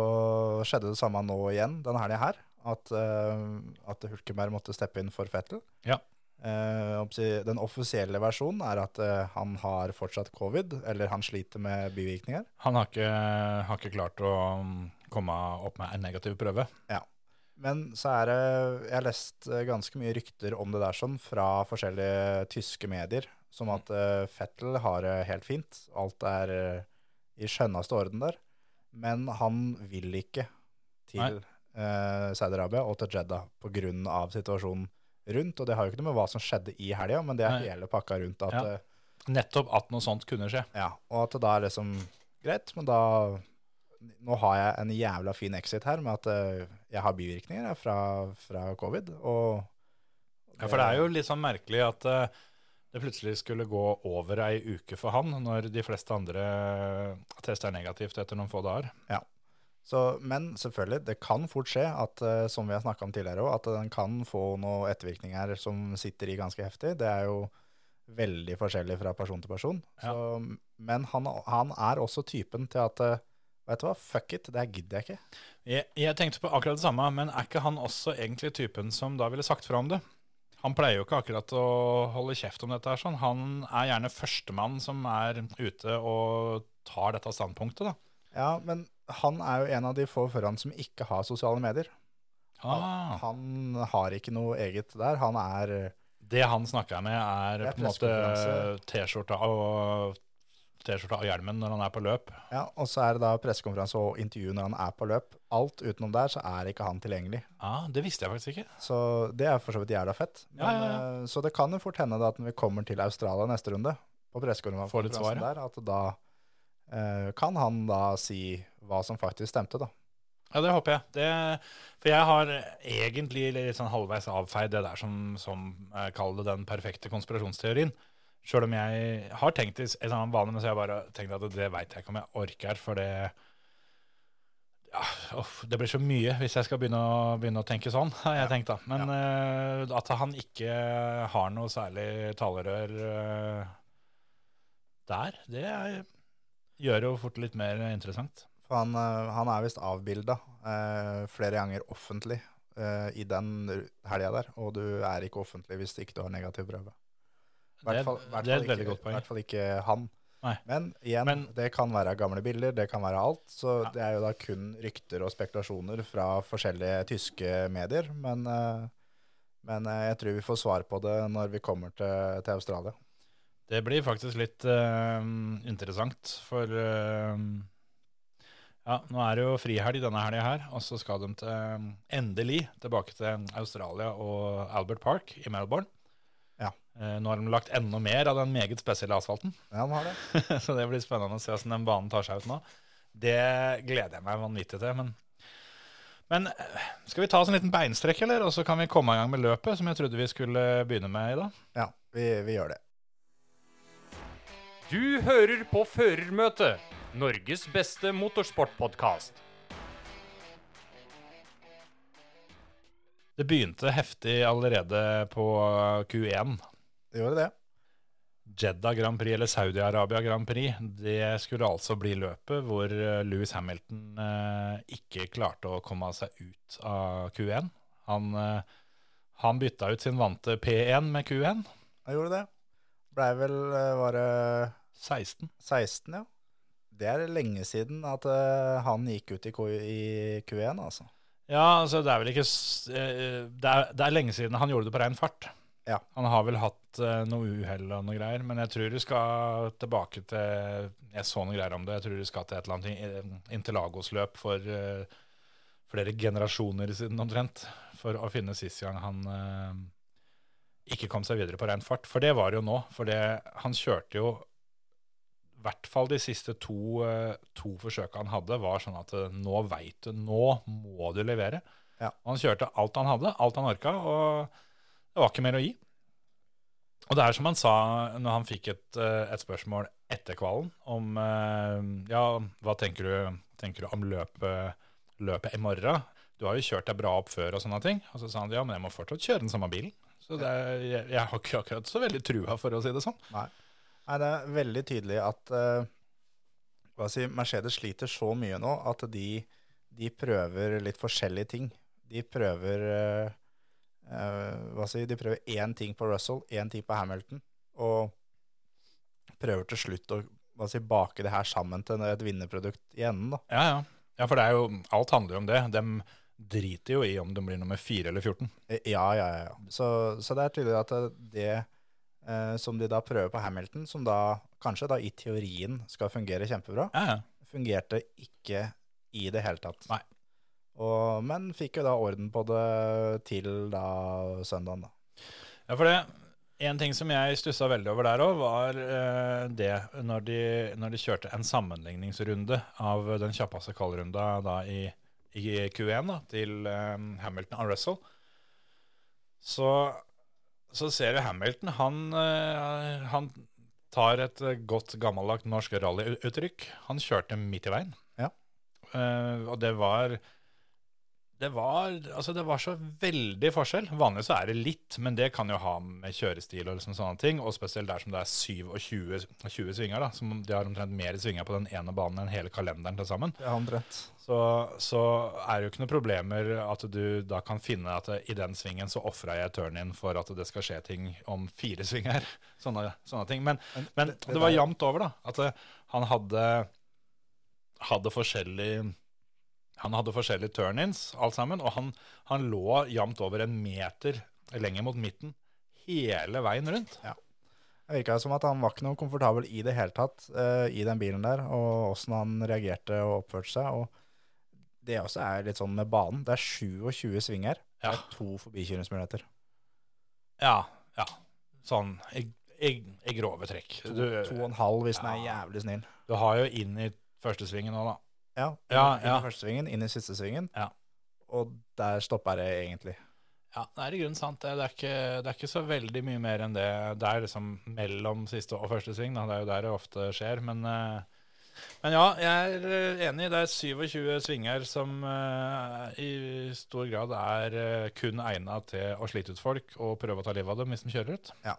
skjedde det samme nå igjen denne helga her. At, at Hulkenberg måtte steppe inn for Vettel. Ja. Den offisielle versjonen er at han har fortsatt covid, eller han sliter med bivirkninger. Han har ikke, har ikke klart å komme opp med en negativ prøve. Ja. Men så er det Jeg har lest eh, ganske mye rykter om det der sånn fra forskjellige tyske medier. Som at uh, Fettel har det helt fint. Alt er eh, i skjønneste orden der. Men han vil ikke til uh, Saudi-Arabia og til Jeddah pga. situasjonen rundt. Og det har jo ikke noe med hva som skjedde i helga, men det er hele pakka rundt. At, Ja. Nettopp at noe sånt kunne skje. ja, og at det da er liksom greit, men da Nå har jeg en jævla fin exit her med at eh, jeg har bivirkninger jeg, fra, fra covid. Og Ja, For det er jo litt sånn merkelig at eh, det plutselig skulle gå over ei uke for han, når de fleste andre tester negativt etter noen få dager. så, Men selvfølgelig, det kan fort skje, at, eh, som vi har snakka om tidligere òg, at den kan få noen ettervirkninger som sitter i ganske heftig. Det er jo veldig forskjellig fra person til person. Ja. Så, men han, han er også typen til at eh, Vet du hva, fuck it, det her gidder jeg ikke. Jeg, jeg tenkte på akkurat det samme, men er ikke han også egentlig typen som da ville sagt fra om det? Han pleier jo ikke akkurat å holde kjeft om dette. her sånn. Han er gjerne førstemann som er ute og tar dette standpunktet. da. Ja, men han er jo en av de få foran som ikke har sosiale medier. Ah, Han har ikke noe eget der. Han er det han snakker med, er, er på en måte. T-skjorta og, T-skjorta og hjelmen når han er på løp. Ja, og så er det da pressekonferanse og intervju når han er på løp. Alt utenom der, så er ikke han tilgjengelig. Ah, det visste jeg faktisk ikke. Så det er for så vidt jævla fett. Men, Ja, ja, ja. eh, Så det kan jo fort hende da at når vi kommer til Australia neste runde, på pressekonferansen ja. der, at da eh, kan han da si hva som faktisk stemte, da. Ja, det håper jeg. Det, for jeg har egentlig litt sånn halvveis avfeid det der som, som kaller det den perfekte konspirasjonsteorien. Sjøl om jeg har tenkt i en annen bane, men så har jeg bare tenkt at det veit jeg ikke om jeg orker, for det ja, off, Det blir så mye hvis jeg skal begynne å, begynne å tenke sånn, har jeg tenkt da. Men eh, at han ikke har noe særlig talerør uh, der, det er, gjør jo fort litt mer interessant. For han, eh, han er visst avbilda uh, flere ganger offentlig i den helga der, og du er ikke offentlig hvis ikke du har negativ prøve. Det, Hvert fall- hvert det er et veldig ikke- godt poeng. I hvert fall ikke han. Nei. Men igjen, Men- det kan være gamle bilder, det kan være alt. Så Ja. det er jo da kun rykter og spekulasjoner fra forskjellige tyske medier. Men, eh, men eh, jeg tror vi får svar på det når vi kommer til, til Australia. Det blir faktisk litt uh, interessant, for uh, ja, nå er det jo frihelg denne helga her, og så skal de til, endelig tilbake til Australia og Albert Park i Melbourne. Ja. Eh, nå har de lagt enda mer av den meget spesielle asfalten, Ja, de har det. *laughs* så det blir spennende å se hvordan den banen tar seg ut nå. Det gleder jeg meg vanvittig til. Men, men eh, skal vi ta oss en liten beinstrekk, eller? Og så kan vi komme i gang med løpet, som jeg trodde vi skulle begynne med i dag. Ja, vi, vi gjør det. Du hører på Førermøtet, Norges beste motorsportpodkast. Det begynte heftig allerede på Q1. Det gjorde det. Jeddah Grand Prix, eller Saudi-Arabia Grand Prix, det skulle altså bli løpet hvor Louis Lewis Hamilton eh, ikke klarte å komme seg ut av Q1. Han, eh, han bytta ut sin vante P1 med Q1. Han gjorde det. Blei vel, eh, var det 16. 16, ja. Det er lenge siden at eh, han gikk ut i, Q, i Q1, altså. Ja, altså det er vel ikke eh, det er, det er lenge siden han gjorde det på rein fart. Ja. Han har vel hatt eh, noe uhell og noe greier, men jeg tror du skal tilbake til Jeg så noe greier om det. Jeg tror du skal til et eller annet in- Interlagos-løp for eh, flere generasjoner siden omtrent, for å finne sist gang han eh, ikke kom seg videre på rein fart. For det var det jo nå. For det, han kjørte jo i hvert fall de siste to, eh, to forsøka han hadde, var sånn at eh, nå veit du, nå må du levere. Ja. Han kjørte alt han hadde, alt han orka, og det var ikke mer å gi. Og det er som han sa når han fikk et, eh, et spørsmål etter kvalen om Ja, hva tenker du, tenker du om løpet, løpet i morgen? Du har jo kjørt deg bra opp før og sånne ting. Og så sa han ja, men jeg må fortsatt kjøre den samme bilen. Så det jeg, jeg har ikke akkurat så veldig trua, for å si det sånn. Nei. Nei, det er veldig tydelig at uh, si, Mercedes sliter så mye nå at de, de prøver litt forskjellige ting. De prøver uh, uh, si, de prøver én ting på Russell, én ting på Hamilton, og prøver til slutt å si, bake det her sammen til et vinnerprodukt i enden. da. Ja, ja. ja, for det er jo, alt handler jo om det. De driter jo i om de blir nummer 4 eller 14. Eh, Ja, ja, ja. ja. Så, så det er tydelig at det eh, som de da prøver på Hamilton, som da kanskje da i teorien skal fungere kjempebra, Ja, ja. fungerte ikke i det hele tatt. Nei. Og, men fikk jo da orden på det til da søndagen, da. Ja, for det, en ting som jeg stussa veldig over der òg, var eh, det når de, når de kjørte en sammenligningsrunde av den kjappeste kvalrunda da i, i Q1 da, til eh, Hamilton og Russell. Så, så ser du Hamilton, han, eh, han tar et eh, godt gammeldags norsk rallyuttrykk. Han kjørte midt i veien. Ja. Uh, og det var det var, altså det var så veldig forskjell. Vanligvis så er det litt, men det kan jo ha med kjørestil og liksom sånne ting. Og spesielt der som det er 27 20 svinger. da, som De har omtrent mer svinger på den ene banen enn hele kalenderen til sammen. Ja, omtrent. Så, så er det jo ikke noen problemer at du da kan finne at i den svingen så ofra jeg turn-in for at det skal skje ting om fire svinger. *laughs* Sånne, sånne ting. Men, men det- var jevnt over, da. At han hadde, hadde forskjellig han hadde forskjellige turn-ins, alt sammen, og han, han lå jevnt over en meter lenger mot midten hele veien rundt. Det virka som at han var ikke noe komfortabel i det hele tatt uh, i den bilen der, og åssen han reagerte og oppførte seg. Og det også er litt sånn med banen. Det er 27 svinger. Det er to forbikjøringsmuligheter. Ja, ja. Sånn i, i, i grove trekk. To, Du, to og en halv hvis den er jævlig snill. du har jo inn i første svingen nå, da. Ja, Ja, inn i første svingen, inn i siste svingen. Ja. Og der stoppa det egentlig. Ja, det er i grunnen sant. Det, er ikke, det er ikke så veldig mye mer enn det. Det er liksom mellom siste og første sving. Da. Det er jo der det ofte skjer. Men, eh, men ja, jeg er eh, enig. Det er 27 svinger som eh, i stor grad er kun egna til å slite ut folk og prøve å ta livet av dem hvis de kjører ut. Ja.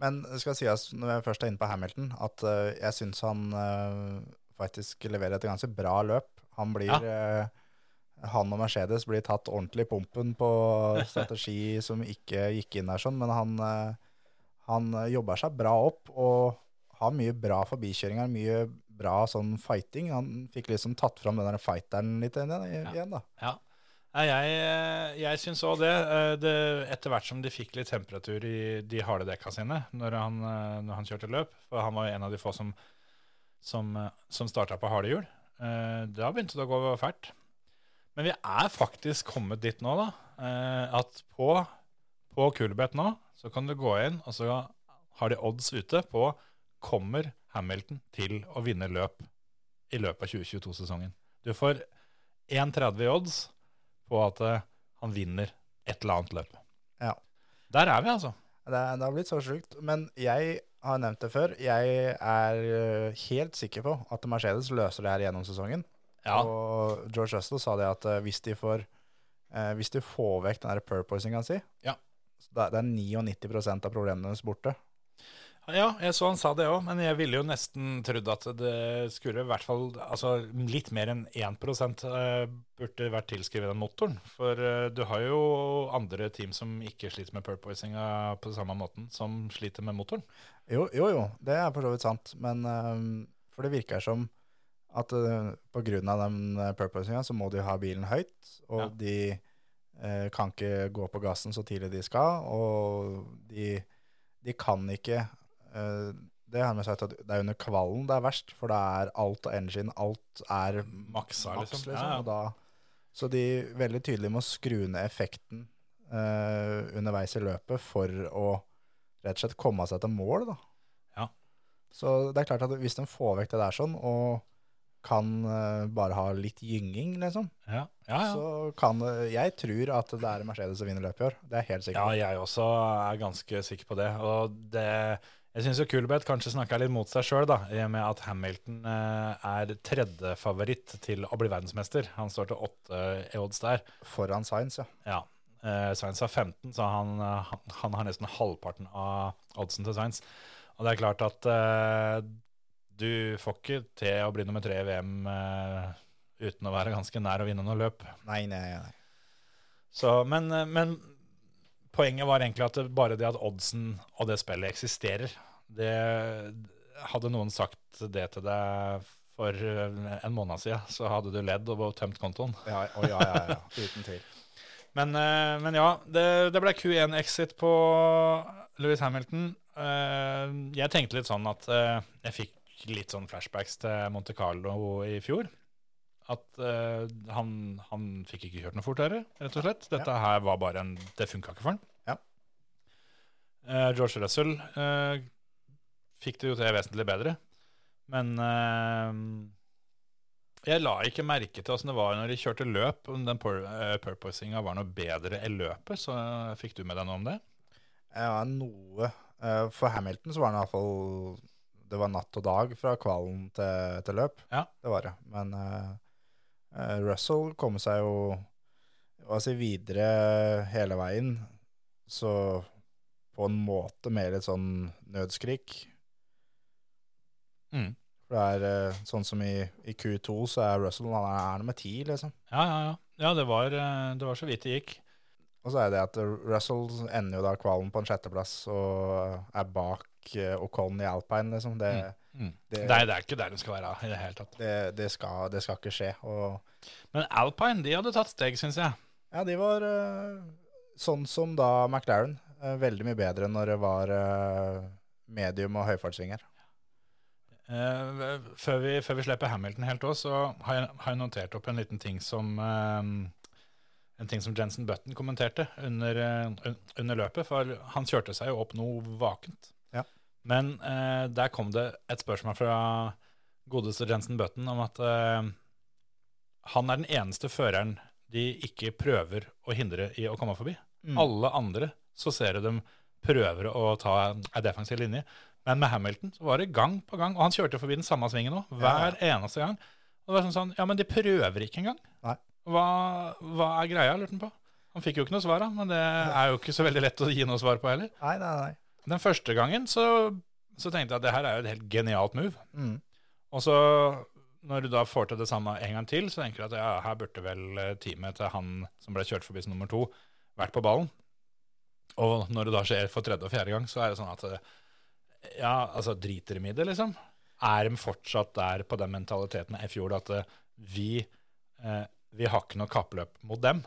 Men det skal sies, når jeg først er inne på Hamilton, at jeg syns han faktisk leverer et ganske bra løp. Han blir eh, Han og Mercedes blir tatt ordentlig i pumpen på *laughs* strategi som ikke gikk inn der, sånn, men han, eh, han jobber seg bra opp og har mye bra forbikjøringer, mye bra sånn fighting. Han fikk liksom tatt fram den der fighteren litt igjen, igjen da. Ja. ja. jeg, eh, jeg syns òg det. Eh, det. Etter hvert som de fikk litt temperatur i de harde dekka sine når han, eh, når han kjørte løp, for han var jo en av de få som, som, eh, som starta på harde hjul, eh, da begynte det å gå fælt. Men vi er faktisk kommet dit nå, da, eh, at på, på Kulebeth nå, så kan du gå inn, og så har de odds ute på kommer Hamilton til å vinne løp i løpet av 2022-sesongen. Du får 1,30 i odds på at eh, han vinner et eller annet løp. Ja. Der er vi, altså. Det, det har blitt så sjukt. Men jeg har nevnt det før. Jeg er øh, helt sikker på at Mercedes løser det her gjennom sesongen. Ja. Og George Russell sa det at øh, hvis de får eh, Hvis de får vekk den der purposinga si, Ja. det er 99% av problemene deres borte. Ja, jeg så han sa det òg, men jeg ville jo nesten trodd at det skulle i hvert fall altså litt mer enn 1 eh, burde vært tilskrevet den motoren. For eh, du har jo andre team som ikke sliter med purpoisinga på samme måten, som sliter med motoren. Jo, jo, jo, det er for så vidt sant. Men For det virker som at på grunn av den purposinga så må de ha bilen høyt, og Ja. de kan ikke gå på gassen så tidlig de skal, og de, de kan ikke Det har vi sagt at det er under kvallen det er verst, for da er alt av engine, alt er Maksa, maks, liksom. liksom. Ja, ja. Og da, så de veldig tydelig må skru ned effekten uh, underveis i løpet for å rett og slett komme seg til mål, da. Ja. Så det er klart at hvis de får vekk det der sånn, og kan uh, bare ha litt gynging, liksom, Ja, ja. ja. så kan det Jeg tror at det er Mercedes som vinner løpet i år. Det er jeg helt sikker Ja, jeg også er ganske sikker på det. Og det, jeg syns Kulbeth kanskje snakka litt mot seg sjøl, i og med at Hamilton eh, er tredjefavoritt til å bli verdensmester. Han står til åtte i odds der. Foran Science, ja. Ja. Eh, Sainz har 15, så han, eh, han, han har nesten halvparten av oddsen til Sainz. Og det er klart at eh, du får ikke til å bli nummer tre i VM eh, uten å være ganske nær å vinne noe løp. Nei, nei, nei. Så, men, eh, men poenget var egentlig at det, bare det at oddsen og det spillet eksisterer det, Hadde noen sagt det til deg for eh, en måned siden, så hadde du ledd og tømt kontoen. Ja, ja, ja, ja. Uten tvil. Men, eh, men ja, det, det ble Q1-exit på Louis Hamilton. Eh, Jeg tenkte litt sånn at jeg fikk litt sånn flashbacks til Monte Carlo i fjor. At han, han fikk ikke kjørt noe fortere, rett og slett. Dette her var bare en Det funka ikke for han. Ja. George Russell fikk det jo til vesentlig bedre. Men uh, jeg la ikke merke til åssen det var når de kjørte løp, om den uh, purposinga var noe bedre i løpet. Så fikk du med deg noe om det? Ja, noe. Eh, For Hamilton så var det i hvert fall Det var natt og dag fra kvalen til, til løp. Ja. Det var det. Men eh, eh, Russell kom seg jo si, videre hele veien. Så på en måte med litt sånn nødskrik. Mm. For det er eh, sånn som i, i Q2, så er Russell han er, er nummer ti, liksom. Ja, ja, ja. Ja, det var, eh, det var så vidt det gikk. Og så er det at Russell ender jo da kvalen på en sjetteplass og er bak eh, Ocon i alpine, liksom. Det, Mm. Det- Nei, det er ikke der de skal være i det hele tatt. det, det, skal, det skal ikke skje. Og Men Alpine de hadde tatt steg, syns jeg. ja, de var eh, sånn som da McLaren. eh, veldig mye bedre når det var eh, medium og høyfartssvinger. Eh, før, vi, før vi slipper Hamilton helt òg, så har jeg, har jeg notert opp en liten ting som eh, En ting som Jensen Button kommenterte under, eh, under løpet. For han kjørte seg jo opp noe vakent. Ja. Men eh, der kom det et spørsmål fra godeste Jensen Button om at han er den eneste føreren de ikke prøver å hindre i å komme forbi. Mm. Alle andre så ser du dem prøver å ta en defensiv linje. Men med Hamilton så var det gang på gang, og han kjørte forbi den samme svingen nå, hver eneste gang. Og det var sånn sånn, ja, men de prøver ikke engang. Hva, hva er greia, lurte han på. Han fikk jo ikke noe svar, da, men det er jo ikke så veldig lett å gi noe svar på heller. Nei, nei, nei. Den første gangen så, så tenkte jeg at det her er jo et helt genialt move. Mm. Og så når du da får til det samme en gang til, så tenker du at ja, her burde vel eh, teamet til han som ble kjørt forbi som nummer to, vært på ballen. Og når det da skjer for tredje og fjerde gang, så er det sånn at eh, ja, altså driter de i det, liksom? Er de fortsatt der på den mentaliteten i fjor at eh, vi, eh, vi har ikke noe kappløp mot dem?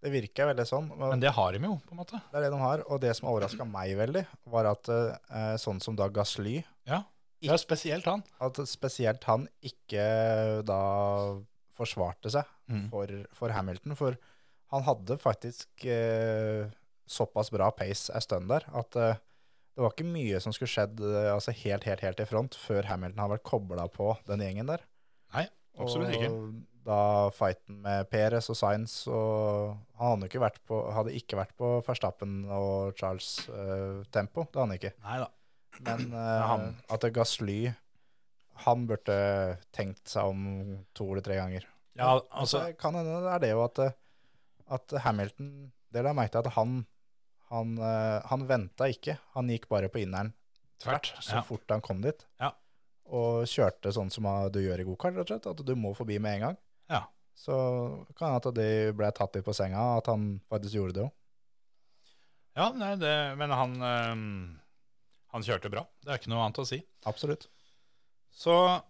Det virker veldig sånn. Men Men det har de jo, på en måte. det er det de har. Og det som overraska meg veldig, var at eh, sånn som da Gasly Ja, det er spesielt han. At spesielt han ikke da forsvarte seg Mm. for, for Hamilton. For han hadde faktisk eh, såpass bra pace en stund der at uh, det var ikke mye som skulle skjedd uh, altså helt, helt, helt i front før Hamilton hadde vært kobla på den gjengen der. Nei, absolutt ikke. Og da fighten med Perez og Sainz og Han hadde ikke vært på, hadde ikke vært på Verstappen og Charles uh, tempo. Det hadde han ikke. Nei da. Men *clears throat* han- at Gasly Han burde tenkt seg om to eller tre ganger. Ja, Altså, altså, kan hende det er det jo at, at Hamilton Det la jeg merke til at han han, eh, han venta ikke. Han gikk bare på inneren tvert. så Ja. fort han kom dit. Ja. Og kjørte sånn som du gjør i gokart, rett og slett. At du må forbi med en gang. Ja. Så kan hende at det ble tatt litt på senga, at han faktisk gjorde det òg. Ja, nei, det, men han, øh, han kjørte bra. Det er ikke noe annet å si. Absolutt. Så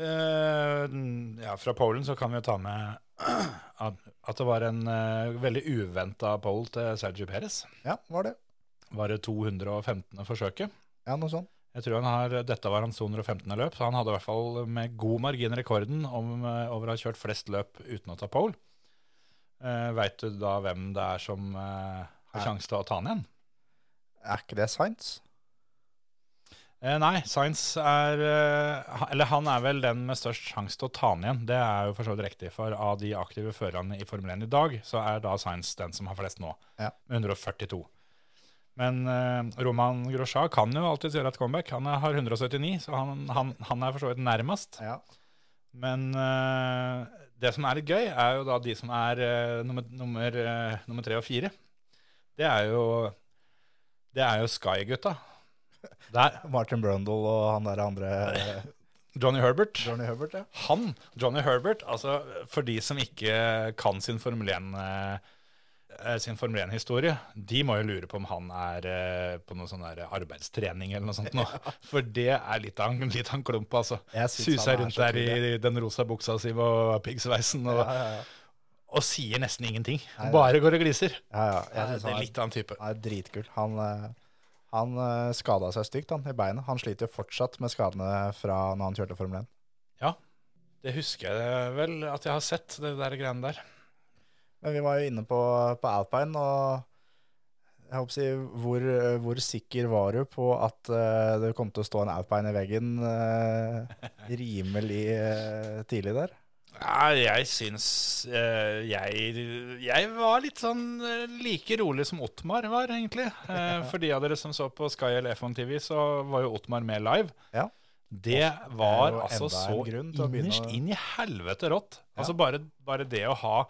ja, fra Polen så kan vi jo ta med *clears throat* at, at det var en øh, veldig uventa pole til Sergio Perez. Ja, var det. Var det 215. forsøket. Ja, noe sånt. Jeg tror han har, Dette var hans 215. løp, så han hadde i hvert fall med god margin rekorden om, øh, over å ha kjørt flest løp uten å ta pole. Uh, Veit du da hvem det er som uh, har sjanse til å ta han igjen? Er ikke det Sainz? Eh, nei, Sainz er eh, Eller han er vel den med størst sjanse til å ta han igjen. Det er jo for så vidt riktig, for av de aktive førerne i Formel 1 i dag, så er da Sainz den som har flest nå, Ja. med 142. Men eh, Roman Grosja kan jo alltids gjøre et comeback. Han har 179, så han, han, han er for så vidt nærmest. Ja. Men eh, det som er litt gøy, er jo da de som er eh, nummer, nummer, nummer tre og fire. Det er jo Det er jo Sky-gutta. Der, Martin Brundle og han der andre eh, *laughs* Johnny Herbert. Johnny Herbert ja. Han, Johnny Herbert, altså for de som ikke kan sin Formel 1 eh, sin Formel 1-historie, de må jo lure på om han er eh, på noe sånn arbeidstrening eller noe sånt nå. *laughs* For det er litt av, en- litt av en klump, altså. Suser er rundt der i den rosa buksa si og piggsveisen og, Ja, ja, og sier nesten ingenting. Bare går og gliser. ja, ja. Det er litt av en type. han er dritkul. Han, eh, han uh, skada seg stygt han, i beinet. Han sliter jo fortsatt med skadene fra når han kjørte Formel 1. Ja, Det husker jeg vel at jeg har sett, det der greiene der. Men vi var jo inne på, på Alpine, og jeg håper å si, hvor, hvor sikker var du på at uh, det kom til å stå en Alpine i veggen uh, *laughs* rimelig uh, tidlig der? Ja, jeg syns eh, jeg, jeg var litt sånn eh, like rolig som Ottmar var, egentlig. Eh, *laughs* for de av dere som så på Sky eller F1 TV, så var jo Ottmar med live. Ja. Det var det altså så innerst inn i helvete rått. Altså bare, bare det å ha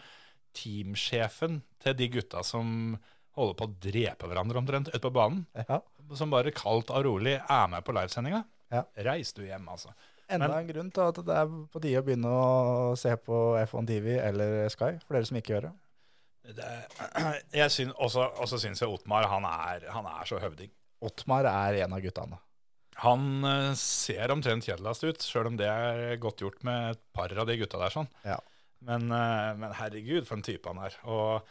teamsjefen til de gutta som holder på å drepe hverandre omtrent ute på banen, Ja. som bare kaldt og rolig er med på livesendinga. Ja. Reis du hjem, altså. Enda Men- en grunn til at det er på tide å begynne å se på F1 TV eller Sky, for dere som ikke gjør det. Det, *clears throat* jeg syn, også, også syns jeg Otmar han er, han er så høvding. Otmar er en av guttene. Han eh, ser omtrent kjedeligst ut, sjøl om det er godt gjort med et par av de gutta der. sånn. Ja. Men, eh, men herregud, for en type han er. Og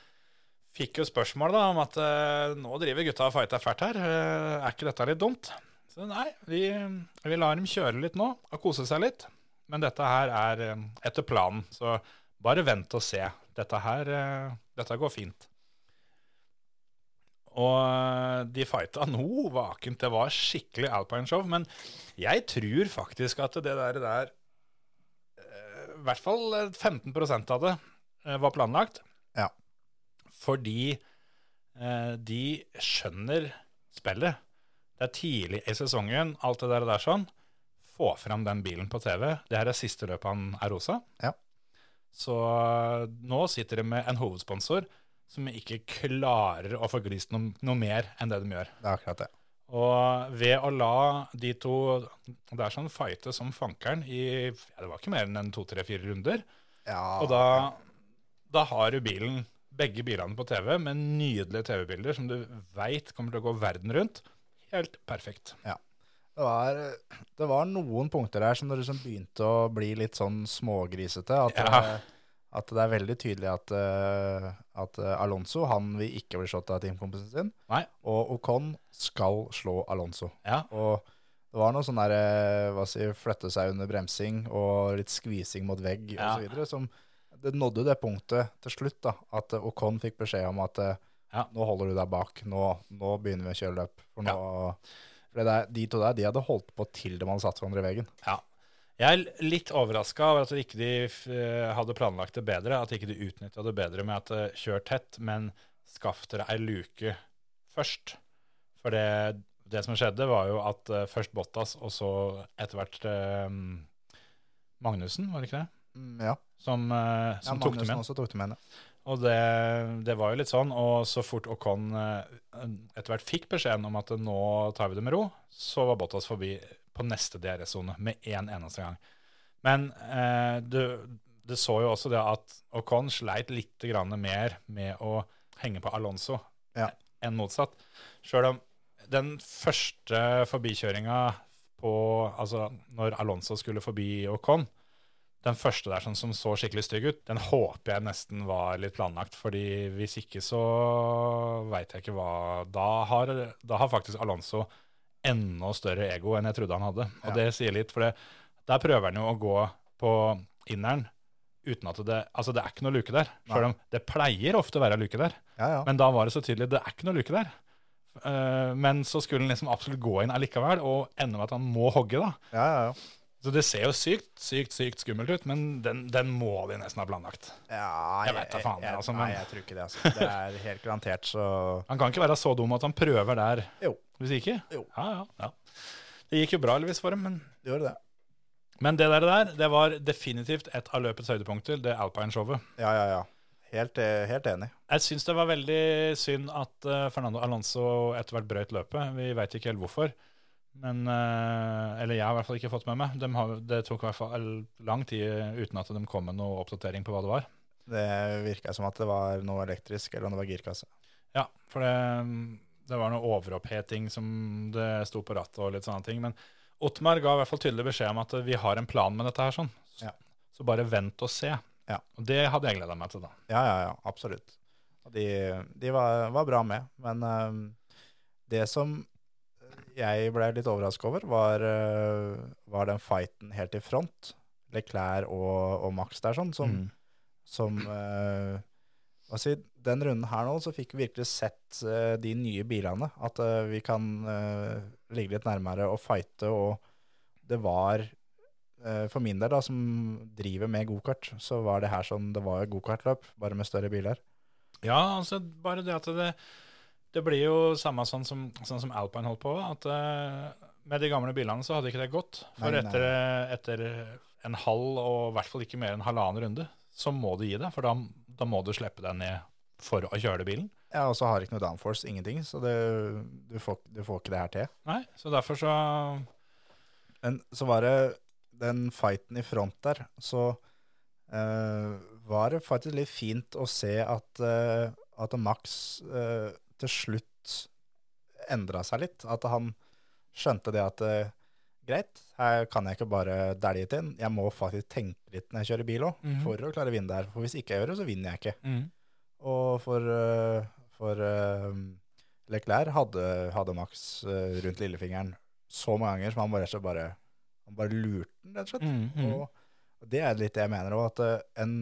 fikk jo spørsmål da om at eh, nå driver gutta og fighter fælt her. Er ikke dette litt dumt? Så nei, vi, vi lar dem kjøre litt nå og kose seg litt. Men dette her er eh, etter planen, så bare vent og se. Dette her eh, dette går fint. Og eh, de fighta noe vakent. Det var skikkelig alpine-show. Men jeg tror faktisk at det der, der I hvert fall eh, 15% av det var planlagt. Ja. Fordi de skjønner spillet. Det er tidlig i sesongen, alt det der, der sånn. Få fram den bilen på TV. Det her er siste løpet han er rosa. Ja. Så eh, nå sitter de med en hovedsponsor som ikke klarer å få glist noe, noe mer enn det de gjør. Det er akkurat det. Og ved å la de to Det er sånn fighte som fankeren i ja, Det var ikke mer enn en to-tre-fire runder. Ja, Og da, da har du bilen, begge bilene på TV med nydelige TV-bilder som du veit kommer til å gå verden rundt. Helt perfekt. det, var, det var noen punkter der som det liksom begynte å bli litt sånn smågrisete. At, Ja. eh, at det er veldig tydelig at, eh, at eh, Alonso han vil ikke bli slått av teamkompisen sin. Nei. Og Ocon skal slå Alonso. Ja. Og det var noe sånn der, hva si, flytte seg under bremsing og litt skvising mot vegg Ja. osv. som det nådde det punktet til slutt da, at Ocon fikk beskjed om at Ja. nå holder du deg bak, nå, nå begynner vi å kjøre løp. For nå, for det der, de to der, de hadde holdt på til de hadde satt hverandre i veggen. Ja. Jeg er litt overraska over at de ikke hadde planlagt det bedre. At de ikke utnytta det bedre med at eh, kjør tett, men skaff dere ei luke først. For det, det som skjedde, var jo at eh, først Bottas, og så etter hvert eh, Magnussen, var det ikke det? Mm, ja, Som, eh, som ja tok dem igjen. også tok dem igjen. ja. Og det, det var jo litt sånn, og så fort Ocon eh, etter hvert fikk beskjeden om at nå tar vi det med ro, så var Bottas forbi på neste DRS-sone med én en eneste gang. Men eh, du, du så jo også det at Ocon sleit litt grann mer med å henge på Alonso Ja. enn motsatt. Sjøl om den første forbikjøringa på Altså når Alonso skulle forbi Ocon, den første der sånn, som så skikkelig stygg ut, den håper jeg nesten var litt planlagt. fordi hvis ikke så veit jeg ikke hva Da har, da har faktisk Alonso enda større ego enn jeg trodde han hadde. Og Ja. det sier litt, for det, der prøver han jo å gå på inneren uten at det Altså, det er ikke noe luke der. Selv om det pleier ofte å være luke der. Ja, ja. Men da var det så tydelig det er ikke noe luke der. Uh, men så skulle han liksom absolutt gå inn allikevel, og ende med at han må hogge, da. Ja, ja, ja. Så det ser jo sykt, sykt, sykt skummelt ut, men den, den må vi nesten ha planlagt. ja Jeg vet da faen, jeg, altså, Nei, jeg tror ikke det. altså. Det er helt garantert, så Han kan ikke være så dum at han prøver der, Jo. hvis ikke. Jo. Ja, ja, ja. Det gikk jo bra heldigvis for dem, men det Gjorde det. Men det der, der det var definitivt et av løpets høydepunkter, det Alpine-showet. Ja, ja, ja. Helt, eh, helt enig. Jeg syns det var veldig synd at eh, Fernando Alonso etter hvert brøt løpet. Vi veit ikke helt hvorfor. Men, eh, eller jeg har i hvert fall ikke fått med meg. De har, det tok i hvert fall lang tid uten at de kom med noe oppdatering på hva det var. Det virka som at det var noe elektrisk, eller om det var girkasse. Ja, for det, det var noe overoppheting som det sto på rattet og litt sånne ting. Men Ottmar ga i hvert fall tydelig beskjed om at vi har en plan med dette her. sånn. Ja. Så bare vent og se. Ja. Og det hadde jeg gleda meg til, da. Ja, ja, ja, absolutt. Og de, de var, var bra med. Men eh, det som jeg ble litt overraska over, var, eh, var den fighten helt i front. Leclerc og, og Max der, sånn, som, Mm. som uh, altså, Den runden her nå, så fikk vi virkelig sett uh, de nye bilene. At uh, vi kan ligge litt nærmere og fighte, og det var For min del, da, som driver med gokart, så var det her som det var gokartløp, bare med større biler. Ja, altså bare det at det, det blir jo samme sånn som, sånn som Alpine holdt på, at uh, med de gamle bilene så hadde ikke det gått. For Nei, nei. etter, etter en halv, og i hvert fall ikke mer enn halvannen runde, så må du gi deg, for da, da må du slippe deg ned for å kjøre bilen. Ja, og så har ikke noe downforce, ingenting, så det, du, får, du får ikke det her til. Nei, så derfor så Men så var det den fighten i front der, så uh, var det faktisk litt fint å se at, uh, at Max eh, til slutt endra seg litt. At han skjønte det at eh, greit, her kan jeg ikke bare dælje til den. Jeg må faktisk tenke litt når jeg kjører bil òg, mm. for å klare å vinne der. For hvis ikke jeg gjør det, så vinner jeg ikke. mm. Og for, eh, for eh, Leclerc hadde, hadde Max rundt lillefingeren så mange ganger som han bare, bare, han bare lurte den, rett og slett. Mm. Og det er litt det jeg mener òg, at en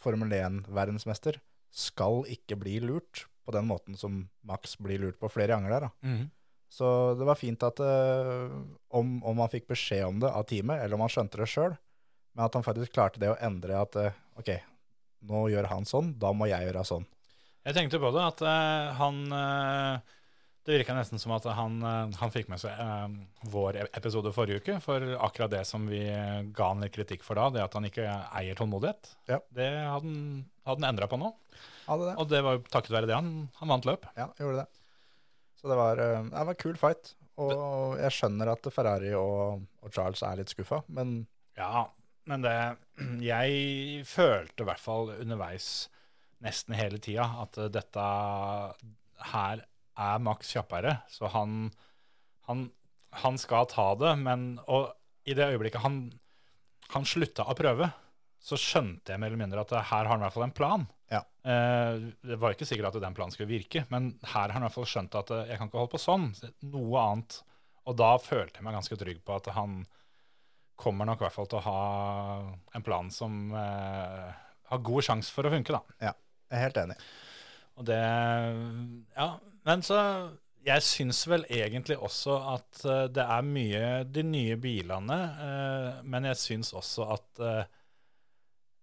Formel 1-verdensmester skal ikke bli lurt på den måten som Max blir lurt på flere ganger der. Da. Mm. Så det var fint at eh, om, om han fikk beskjed om det av teamet, eller om han skjønte det sjøl, men at han faktisk klarte det å endre at eh, ok, nå gjør han sånn, da må jeg gjøre sånn. Jeg tenkte på det, at eh, han eh, Det virka nesten som at han, eh, han fikk med seg eh, vår episode forrige uke. For akkurat det som vi eh, ga han litt kritikk for da, det at han ikke eier tålmodighet, Ja. det hadde han, hadde endra på nå. Hadde det. Og det var jo takket være det han, han vant løp. Ja, gjorde det. Så det var, eh, det var en kul fight. Og jeg skjønner at Ferrari og, og Charles er litt skuffa, men Ja, men det *clears throat* Jeg følte i hvert fall underveis nesten hele tida at dette her er Max kjappere, så han, han, han skal ta det, men Og i det øyeblikket han, han slutta å prøve, så skjønte jeg mer eller mindre at her har han i hvert fall en plan. Ja. Eh, det var ikke sikkert at den planen skulle virke, men her har han i hvert fall skjønt at eh, jeg kan ikke holde på sånn. Noe annet. Og da følte jeg meg ganske trygg på at han kommer nok i hvert fall til å ha en plan som eh, har god sjanse for å funke, da. jeg er helt enig. Og det Ja, men så Jeg syns vel egentlig også at uh, det er mye de nye bilene, uh, men jeg syns også at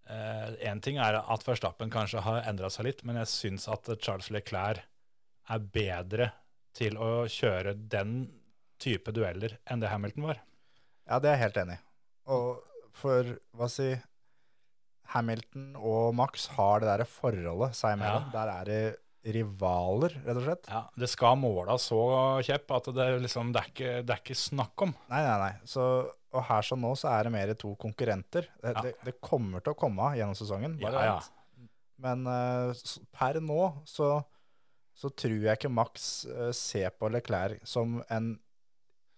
Én ting er at Verstappen kanskje har endra seg litt, men jeg syns at Charles Leclerc er bedre til å kjøre den type dueller enn det Hamilton var. Ja, det er jeg helt enig i. Og for, hva si Hamilton og Max har det der forholdet seg imellom. Der er det rivaler, rett og slett. Ja, Det skal måles så kjepp at det, liksom, det, er ikke, det er ikke snakk om. Nei, nei, nei. Så, og her som nå, så er det mer to konkurrenter. Det, Ja. det, kommer til å komme gjennom sesongen. Bare Ja, ja. Men uh, per nå så, så tror jeg ikke Max uh, ser på Leclerc som en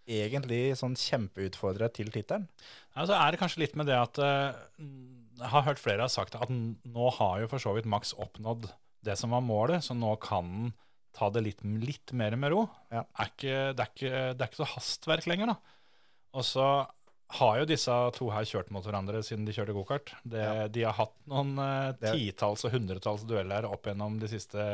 egentlig sånn kjempeutfordrer til tittelen. Ja, så er det kanskje litt med det at uh, Jeg har hørt flere har sagt at nå har jo for så vidt Max oppnådd det som var målet, så nå kan han ta det litt, litt mer med ro. Ja. Er ikke, det, er ikke, det er ikke så hastverk lenger, da. Og så har jo disse to her kjørt mot hverandre siden de kjørte gokart. Ja. De har hatt noen uh, titalls og hundretalls dueller opp gjennom de siste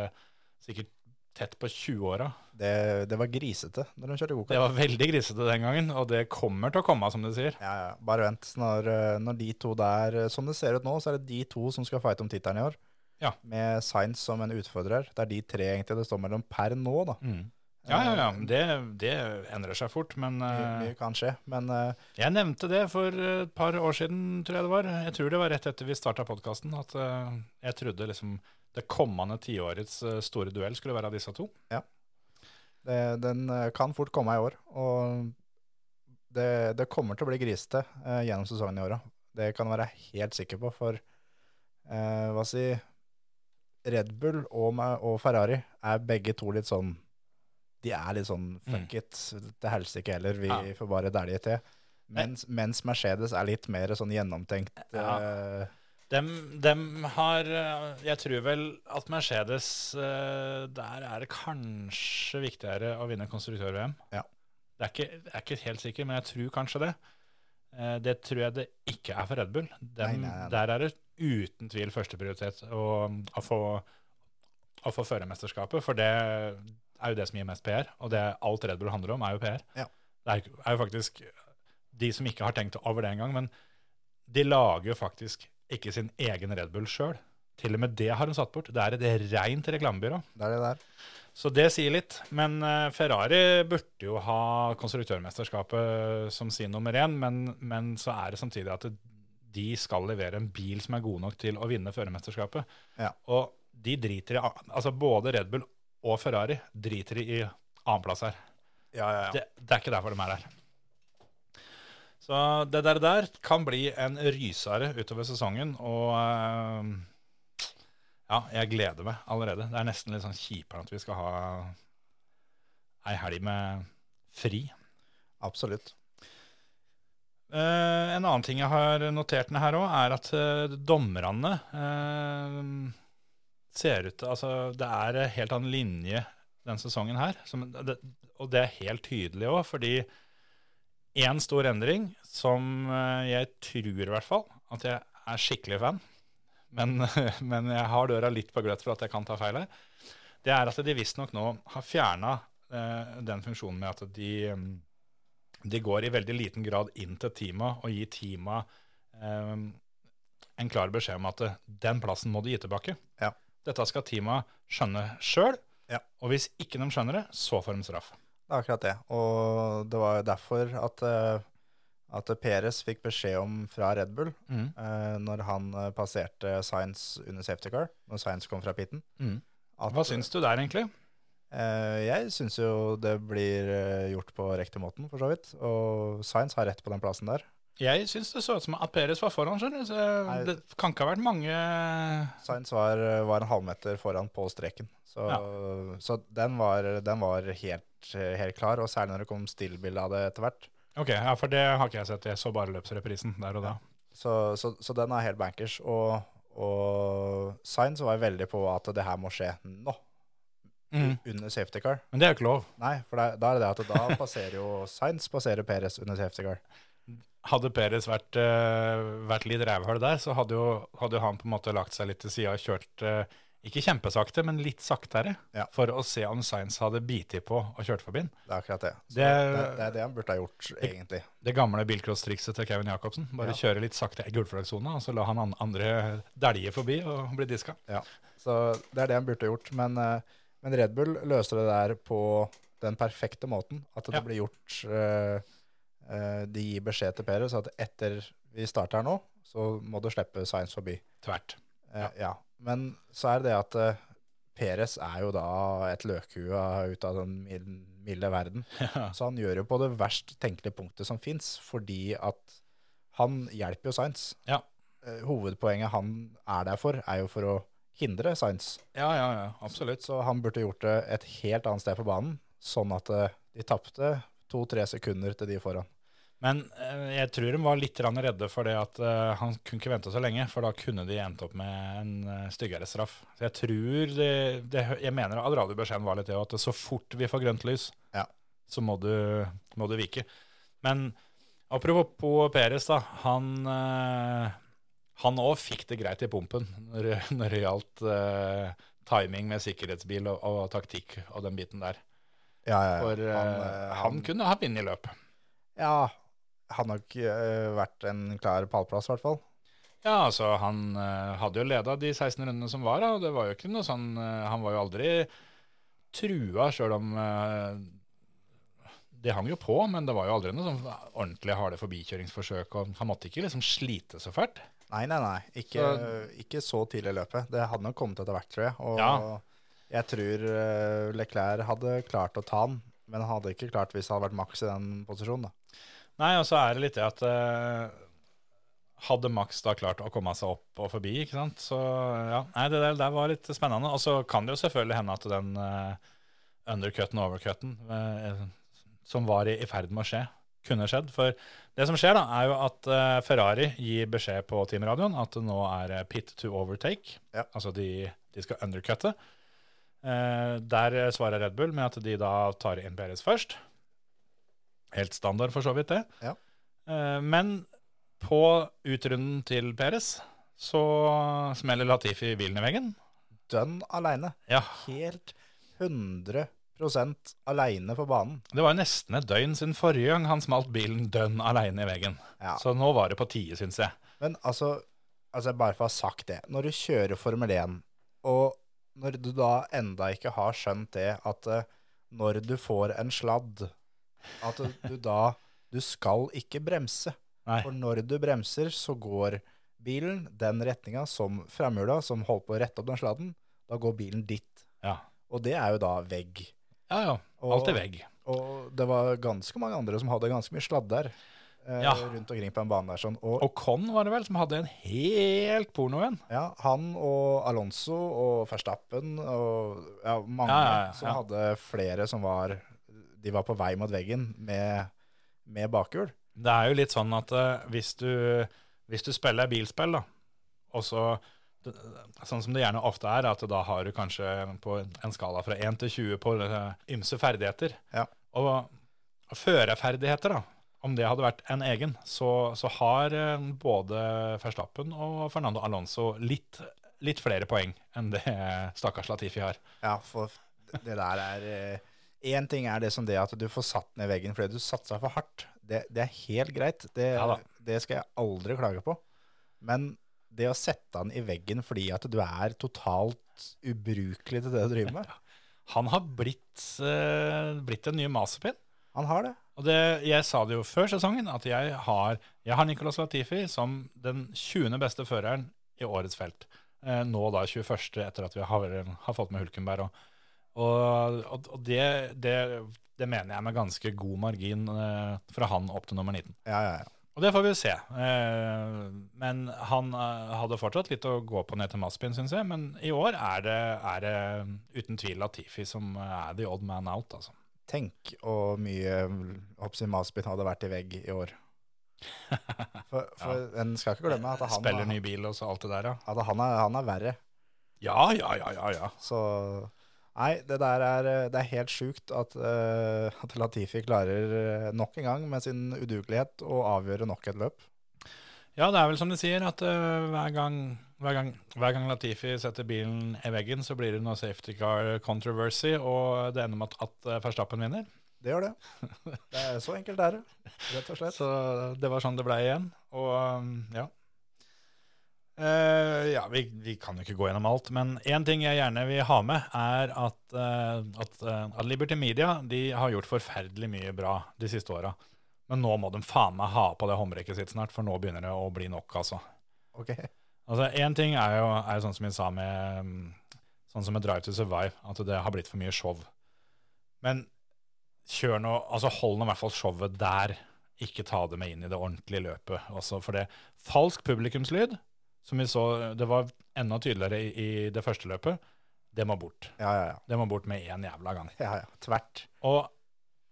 sikkert tett på 20-åra. Det, det var grisete når de kjørte Det var veldig grisete den gangen, og det kommer til å komme, som du sier. Ja, ja. Bare vent. Når, eh, når de to der eh, Som det ser ut nå, så er det de to som skal fighte om tittelen i år. Ja. Med Sainz som en utfordrer. Det er de tre egentlig det står mellom per nå, da. Ja, ja, ja. Det, det endrer seg fort. Men Mye, eh, mye kan skje. Men uh, jeg nevnte det for et par år siden, tror jeg det var. Jeg tror det var rett etter vi starta podkasten, at uh, jeg trodde liksom det kommende tiårets eh, store duell skulle være disse to. det, den eh, kan fort komme i år. Og det, det kommer til å bli grisete uh, gjennom sesongen i åra. Det kan jeg være helt sikker på. For eh, hva si Red Bull og, og Ferrari er begge to litt sånn De er litt sånn fuck it, til helsike heller, vi Ja. får bare dælje til. Mens, mens Mercedes er litt mer sånn gjennomtenkt. Ja. Uh, Dem, dem har eh, Jeg tror vel at Mercedes eh, Der er det kanskje viktigere å vinne konstruktør-VM. Ja. Det er ikke, jeg er ikke helt sikker, men jeg tror kanskje det. Eh, Det tror jeg det ikke er for Red Bull. Dem, Nei, nei, nei. Der er det uten tvil førsteprioritet å, å, få, å få førermesterskapet, for det er jo det som gir mest PR. Og det alt Red Bull handler om, er jo PR. Ja. Det er, er jo faktisk de som ikke har tenkt over det engang, men de lager jo faktisk ikke sin egen Red Bull sjøl. Til og med det har de satt bort. Det er et rent reklamebyrå. Det er det der. Så det sier litt. Men eh, Ferrari burde jo ha konstruktørmesterskapet som sin nummer én, men, men så er det samtidig at de skal levere en bil som er god nok til å vinne førermesterskapet. Ja. Og de driter i Altså både Red Bull og Ferrari driter i annenplass her. Ja, ja, ja. Det, det er ikke derfor de er her. Så det der, der kan bli en rysere utover sesongen, og uh, ja, jeg gleder meg allerede. Det er nesten litt sånn kjipere at vi skal ha ei helg med fri. Absolutt. Eh, en annen ting jeg har notert ned her òg, er at eh, dommerne eh, ser ut Altså, det er en helt annen linje denne sesongen her. Som, det, og det er helt tydelig òg, fordi én stor endring som jeg tror i hvert fall at jeg er skikkelig fan, men, *laughs* men jeg har døra litt på gløtt for at jeg kan ta feil her, det er at de visstnok nå har fjerna eh, den funksjonen med at de de går i veldig liten grad inn til teamet og gir teamet eh, en klar beskjed om at eh, den plassen må de gi tilbake. Ja. Dette skal teamet skjønne sjøl, Ja. og hvis ikke de skjønner det, så får de straff. Det er akkurat det. Og det var jo derfor at, eh, at Peres fikk beskjed om fra Red Bull Mm. eh, når han eh, passerte Science under safety car, når Science kom fra pitten. Mm. Hva syns du der, egentlig? Eh, jeg syns jo det blir eh, gjort på riktig måten, for så vidt. Og Science har rett på den plassen der. Jeg syns det så ut som at Peres var foran. skjønner du. Så det kan ikke ha vært mange Science var, var en halvmeter foran på streken. Så, så den, var, den var helt, helt klar, og særlig når det kom stillbilde av det etter hvert. Ok, ja, for det har ikke jeg sett. Jeg så bare løpsreprisen der og da. Så, så, så den er helt bankers. Og, og Science var veldig på at det her må skje nå, Mm. under safety car. Men det er jo ikke lov. Nei, for da, da er det det at da passerer jo Sainz passerer Perez under safety car. Hadde Peres vært, uh, vært litt rævhøl der, så hadde jo, hadde jo han på en måte lagt seg litt til sida og kjørt uh, ikke kjempesakte, men litt saktere, Ja. for å se om Science hadde biti på og kjørt forbi den. Det er akkurat det. Det- det, det er det han burde ha gjort, egentlig. Det gamle bilcross-trikset til Kevin Jacobsen. Bare Ja. kjøre litt sakte i gulflagssona, og så la han andre dælje forbi og bli diska. Ja, så det er det han burde ha gjort. Men, eh, men Red Bull løser det der på den perfekte måten. At det Ja. blir gjort uh, De gir beskjed til Perez at etter vi starter her nå, så må du slippe Science forbi. Tvert. Eh, ja. Men så er det det at uh, Perez er jo da et løkhue ut av den milde verden. *laughs* Så han gjør jo på det verst tenkelige punktet som fins, fordi at han hjelper jo Science. Ja. Hovedpoenget han er der for, er jo for å hindre Science. Ja, ja, ja, absolutt. Så han burde gjort det et helt annet sted på banen, sånn at eh, de tapte to-tre sekunder til de foran. Men eh, jeg tror de var litt redde for det at eh, han kunne ikke vente så lenge, for da kunne de endt opp med en styggere straff. Så jeg tror det, det Jeg mener at radiobeskjeden var litt det, at så fort vi får grønt lys, Ja. så må du, må du vike. Men apropos Peres, da. Han han òg fikk det greit i pumpen når, når det gjaldt uh, timing med sikkerhetsbil og, og taktikk og den biten der. Ja, ja, ja. For eh, han, han, eh, han, kunne ha vunnet løpet. ja, han har ikke eh, vært en klar pallplass, i hvert fall. Ja, altså han hadde jo leda de 16 rundene som var, og det var jo ikke noe sånn Han var jo aldri trua, sjøl om Det hang jo på, men det var jo aldri noe sånn ordentlig harde forbikjøringsforsøk, og han måtte ikke liksom slite så fælt. Nei, nei, nei. Ikke så, ikke så tidlig i løpet. Det hadde nok kommet etter hvert, tror jeg. Og Ja. jeg tror eh, Leclerc hadde klart å ta han, men han hadde ikke klart hvis det hadde vært Max i den posisjonen. da. Nei, og så er det litt det at eh, Hadde Max da klart å komme seg opp og forbi, ikke sant, så ja. Nei, det der, der var litt spennende. Og så kan det jo selvfølgelig hende at den uh, undercutten og overcutten som var i, i ferd med å skje, kunne skjedd. For det som skjer, da, er jo at uh, Ferrari gir beskjed på teamradioen at det nå er eh, pit to overtake. Ja. Altså de, de skal undercutte. Uh, der svarer Red Bull med at de da tar inn Perez først. Helt standard for så vidt, det. Ja. Uh, men på utrunden til Perez så smeller Latifi bilen i veggen. Dønn aleine. Ja, Helt 100 aleine på banen. Det var jo nesten et døgn siden forrige gang han smalt bilen dønn aleine i veggen. Ja. Så nå var det på tide, syns jeg. Men altså, altså, bare for å ha sagt det. Når du kjører Formel 1, og når du da enda ikke har skjønt det at eh, når du får en sladd, at du, du *laughs* da Du skal ikke bremse. Nei. For når du bremser, så går bilen den retninga som framhjula, som holdt på å rette opp den sladden, da går bilen ditt. Ja, Og det er jo da vegg. Ja. ja. Alt i vegg. Og det var ganske mange andre som hadde ganske mye sladder eh, Ja. rundt omkring på en bane der. sånn. Og Og Con var det vel, som hadde en helt porno en. Ja, han og Alonso og Verstappen og ja, mange Ja, som hadde flere som var De var på vei mot veggen med, med bakhjul. Det er jo litt sånn at uh, hvis, du, hvis du spiller bilspill, da, og så Sånn som det gjerne ofte er, at da har du kanskje på en skala fra 1 til 20 på eh, ymse ferdigheter. Ja. Og førerferdigheter, da, om det hadde vært en egen, så, så har eh, både Verstappen og Fernando Alonso litt, litt flere poeng enn det stakkars Latifi har. Ja, for det der er Én ting er det som det at du får satt ned veggen fordi du satsa for hardt. Det, det er helt greit. Det, Ja det skal jeg aldri klage på. Men det å sette han i veggen fordi at du er totalt ubrukelig til det du driver med *laughs* Han har blitt, eh, blitt en ny Mazepin. Han har det. Og det, jeg sa det jo før sesongen, at jeg har, jeg har Nicolas Latifi som den 20. beste føreren i årets felt. Eh, nå da 21. etter at vi har, har fått med Hulkenberg. Og, og, og, og det, det, det mener jeg med ganske god margin eh, fra han opp til nummer 19. Ja, ja, ja. Og det får vi se. Eh, men han eh, hadde fortsatt litt å gå på ned til Maspin, syns jeg. Men i år er det, er det uten tvil Latifi som er the odd man out, altså. Tenk hvor mye Hopsi Maspin hadde vært i vegg i år. *laughs* For, for en skal ikke glemme at han, Spiller ny bil og så alt det der, ja. at han, er, han er verre. Ja, ja, ja, ja. ja. Så Nei, det der er, det er helt sjukt at, uh, at Latifi klarer eh, nok en gang med sin udugelighet å avgjøre nok et løp. Ja, det er vel som de sier, at uh, hver, gang, hver, gang, hver gang Latifi setter bilen i veggen, så blir det noe safety car controversy, og det ender med at, at eh, Verstappen vinner. Det gjør det. *laughs* Det er Så enkelt er det, rett og slett. Så det var sånn det ble igjen. Og um, ja. Eh, ja, vi, vi kan jo ikke gå gjennom alt, men én ting jeg gjerne vil ha med, er at, uh, at, uh, at Liberty Media de har gjort forferdelig mye bra de siste åra. Men nå må de faen meg ha på det håndbrekket sitt snart, for nå begynner det å bli nok, altså. Ok. Altså, Én ting er jo, er jo sånn som vi sa med mm, sånn som med Drive to Survive, at det har blitt for mye show. Men kjør nå, altså hold nå i hvert fall showet der. Ikke ta det med inn i det ordentlige løpet. Også for det falsk publikumslyd, som vi så det var enda tydeligere i, i det første løpet, det må bort. Ja, ja, ja. Det må bort med én jævla gang. ja, ja. Tvert. Og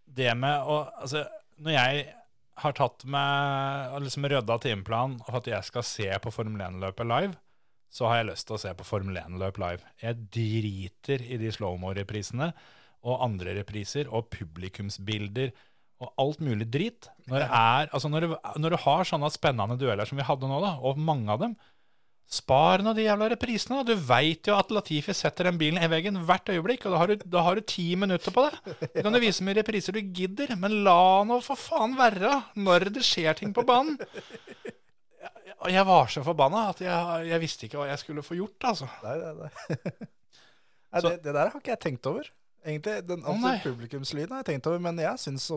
det med å Altså, når jeg har tatt meg og liksom rydda timeplanen for at jeg skal se på Formel 1-løpet live, så har jeg lyst til å se på Formel 1-løp live. Jeg driter i de slow-mo-reprisene og andre repriser og publikumsbilder og alt mulig drit. Når, det er, altså når, du, når du har sånne spennende dueller som vi hadde nå, da, og mange av dem, Spar nå de jævla reprisene. Du veit jo at Latifi setter den bilen i veggen hvert øyeblikk, og da har du, da har du ti minutter på det. Du kan jo vise mye repriser du gidder, men la nå for faen være når det skjer ting på banen. Og jeg var så forbanna at jeg, jeg visste ikke hva jeg skulle få gjort, altså. Nei, nei, nei. nei det, det der har ikke jeg tenkt over. Egentlig, Den Å, publikumslyden har jeg tenkt over, men jeg syns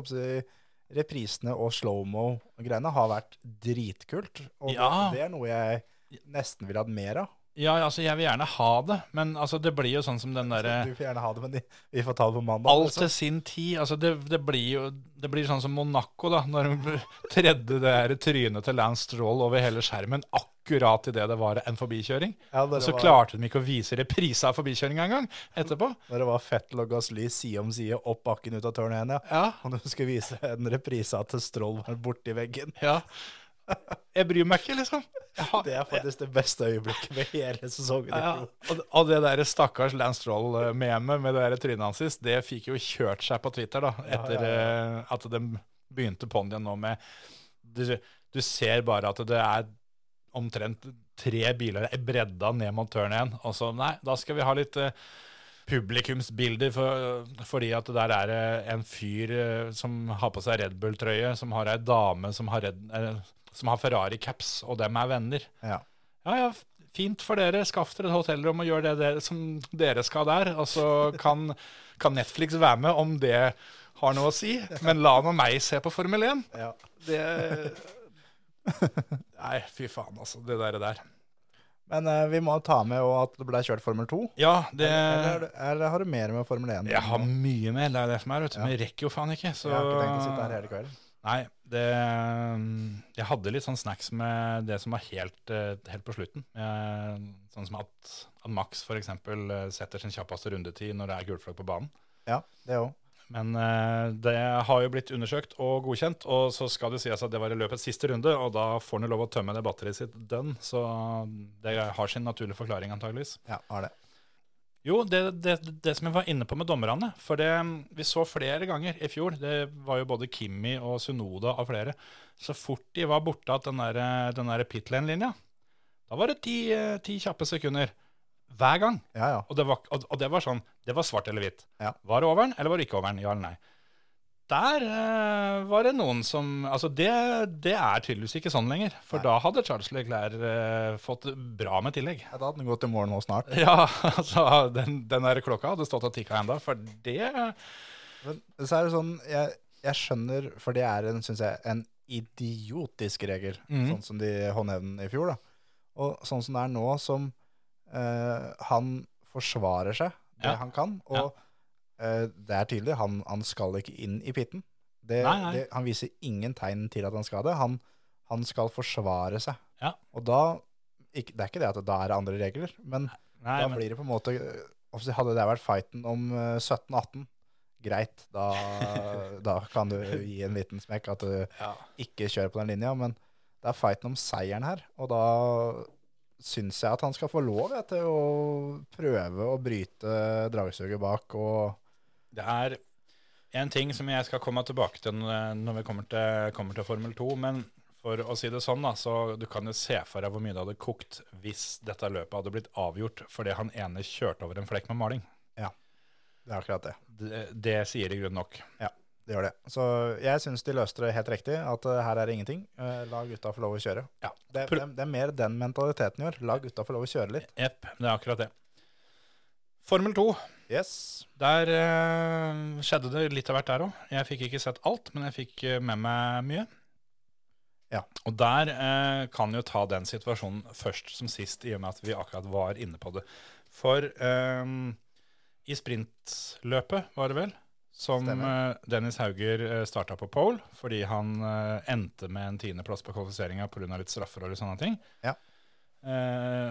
reprisene og slow-mo-greiene har vært dritkult. Og Ja. det, det er noe jeg nesten ville hatt mer av. Ja, altså, jeg vil gjerne ha det, men altså, det blir jo sånn som den derre Du får gjerne ha det, men vi får ta det på mandag. Alt liksom. til sin tid. Altså, det, det blir jo det blir sånn som Monaco, da, når de *laughs* tredde det her trynet til Lance Stroll over hele skjermen akkurat idet det var en forbikjøring. Ja, Så var, klarte de ikke å vise reprise av forbikjøringa engang etterpå. når det var Fettel og Gasly side om side opp bakken ut av tårnet igjen, ja. Ja, Og de skulle vise en reprise at Stroll var borti veggen. ja. Jeg bryr meg ikke, liksom. Har, Det er faktisk det beste øyeblikket med hele sesongen. ja, og, og det der stakkars Lance Stroll-memet med det der trynet hans, det fikk jo kjørt seg på Twitter da, etter eh, at de begynte ponnien nå med du, du ser bare at det er omtrent tre biler bredda ned mot turn 1. Og så nei, da skal vi ha litt uh, publikumsbilder, for, fordi at der er det en fyr uh, som har på seg Red Bull-trøye, som har ei dame som har, Red, eh, som har Ferrari-caps, og dem er venner. Ja. Ja, ja, fint for dere. Skaff dere et hotellrom og gjør det dere, som dere skal der. Og så *laughs* kan, kan Netflix være med om det har noe å si. Men la nå meg se på Formel 1. Ja. Det Nei, fy faen, altså. Det der. der. Men uh, vi må ta med at det ble kjørt Formel 2. Ja, det Eller, er du- eller har du mer med Formel 1? Jeg har mye mer, det er det som er. vet du. Ja. Men jeg rekker jo faen ikke. Så Jeg har ikke tenkt å sitte her hele kvelden. Nei, det Jeg hadde litt sånn snacks med det som var helt, eh, helt på slutten. Eh, Sånn som at, at Max f.eks. setter sin kjappeste rundetid når det er gult flagg på banen. Ja, det også. Men eh, det har jo blitt undersøkt og godkjent, og så skal det sies at det var i løpets siste runde, og da får han jo lov å tømme det batteriet sitt dønn, så det har sin naturlige forklaring antageligvis. Ja, har det. Jo, det, det, det som jeg var inne på med dommerne, for det vi så flere ganger i fjor, det var jo både Kimmi og Sunoda og flere, så fort de var borte av den der, den der pit lane-linja, da var det ti, eh, ti kjappe sekunder hver gang. Ja, ja. Og det, var, og, og det var sånn, det var svart eller hvitt. Ja. Var det overen, eller var det ikke overen? Ja eller nei? Der uh, var det noen som Altså, det, det er tydeligvis ikke sånn lenger. For Nei. da hadde Charles Leclerc uh, fått bra med tillegg. Ja, Da hadde den gått i morgen nå snart. Ja, *laughs* altså, den, den der klokka hadde stått og tikka enda, for det Men så er det sånn, jeg, jeg skjønner, for det er en, synes jeg, en idiotisk regel, Mm. sånn som de håndhevde den i fjor. da. Og sånn som det er nå, som uh, han forsvarer seg det Ja. han kan, og eh, det er tydelig, han, han skal ikke inn i pitten. Det, Nei, nei. Det, han viser ingen tegn til at han skal det. Han, han skal forsvare seg. Ja. Og da, ikke, det er ikke det at da er det andre regler, men Nei, da men, blir det på en måte Hadde det vært fighten om eh, 17-18, greit. Da, *laughs* da kan du gi en liten smekk at du ja. ikke kjører på den linja. Men det er fighten om seieren her, og da syns jeg at han skal få lov jeg, til å prøve å bryte dragsuget bak. og Det er en ting som jeg skal komme tilbake til når vi kommer til, kommer til Formel 2. Men for å si det sånn, da, så du kan jo se for deg hvor mye det hadde kokt hvis dette løpet hadde blitt avgjort fordi han ene kjørte over en flekk med maling. Ja, Det er akkurat det. Det, det sier i grunnen nok. Ja, Det gjør det. Så jeg syns de løste det helt riktig, at eh, her er det ingenting. Eh, la gutta få lov å kjøre. Ja. Det, det, det er mer den mentaliteten i år. La gutta få lov å kjøre litt. Jepp, det er akkurat det. Formel 2. Yes. Der uh, skjedde det litt av hvert der òg. Jeg fikk ikke sett alt, men jeg fikk eh, med meg mye. Ja. Og der uh, kan jo ta den situasjonen først som sist, i og med at vi akkurat var inne på det. For uh, i sprintløpet, var det vel, som Dennis Hauger uh, starta på pole fordi han endte med en tiendeplass på kvalifiseringa pga. litt straffer og litt sånne ting. Ja.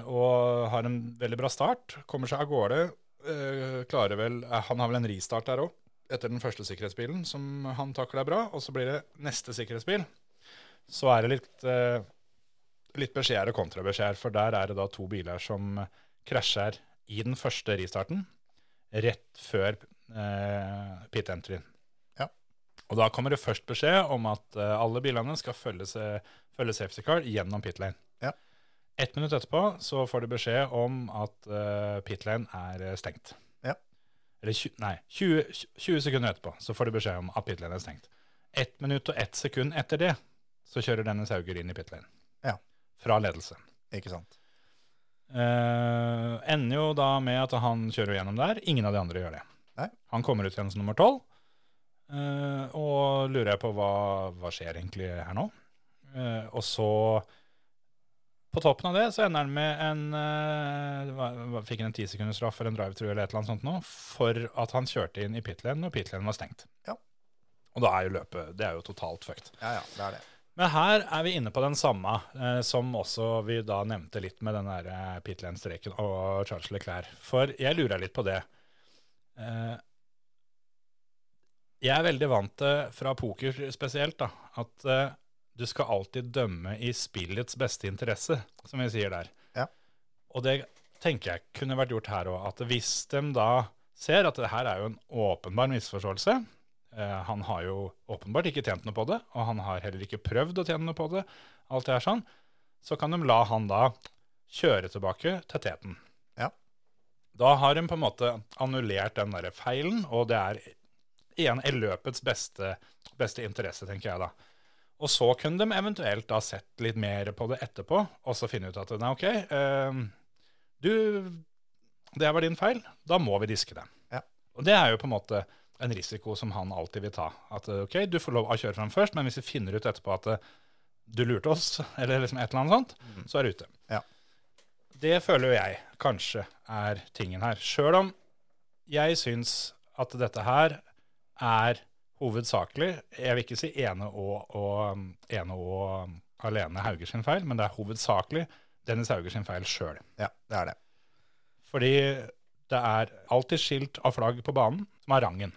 Og har en veldig bra start. Kommer seg av gårde. Eh, klarer vel eh, Han har vel en ristart der òg, etter den første sikkerhetsbilen, som han takler bra. Og så blir det neste sikkerhetsbil. Så er det litt, uh, litt beskjeder og kontrabeskjeder, for der er det da to biler som krasjer i den første ristarten, rett før uh, pit entry. Ja. Og da kommer det først beskjed om at alle bilene skal følge, følge safety car gjennom pit lane. Ett minutt etterpå så får de beskjed om at uh, pitlane er eh, stengt. Ja. Eller nei, 20, 20 sekunder etterpå så får de beskjed om at pitlane er stengt. Ett minutt og ett sekund etter det så kjører Dennis Hauger inn i pitlane. Ja. Fra ledelse. Ikke sant. Uh, ender jo da med at han kjører gjennom der. Ingen av de andre gjør det. Nei. Han kommer ut igjen som nummer tolv. eh, og lurer jeg på hva, hva skjer egentlig her nå. Uh, og så på toppen av det så ender han med en hva, Fikk han en ti sekunders straff en drive-through eller et eller annet sånt nå, for at han kjørte inn i pit-lane når pit-lane var stengt. Ja. Og da er jo løpet Det er jo totalt fucked. Ja, ja, det er det. Men her er vi inne på den samme eh, som også vi da nevnte litt med den der eh, Pitlane-streken og Charles Leclerc. For jeg lurer litt på det. Eh, jeg er veldig vant til, fra poker spesielt, da, at eh, du skal alltid dømme i spillets beste interesse, som vi sier der. Ja. Og det tenker jeg kunne vært gjort her òg. At hvis de da ser at det her er jo en åpenbar misforståelse, Eh, han har jo åpenbart ikke tjent noe på det, og han har heller ikke prøvd å tjene noe på det. alt det her sånn, Så kan de la han da kjøre tilbake til teten. Ja. Da har de på en måte annullert den der feilen, og det er igjen i løpets beste, beste interesse, tenker jeg da. Og så kunne de eventuelt da sett litt mer på det etterpå, og så finne ut at nei, ok, eh, du, det var din feil, da må vi diske det. Ja. Og det er jo på en måte en risiko som han alltid vil ta. At eh, ok, du får lov å kjøre fram først, men hvis vi finner ut etterpå at eh, du lurte oss, *laughs* eller liksom et eller annet sånt, så er du ute. Ja. Det føler jo jeg kanskje er tingen her. Sjøl om jeg syns at dette her er hovedsakelig Jeg vil ikke si ene og, og, ene og alene Hauger sin feil, men det er hovedsakelig Dennis Hauger sin feil sjøl. Ja, det er det. Fordi det er alltid skilt av flagg på banen som er rangen.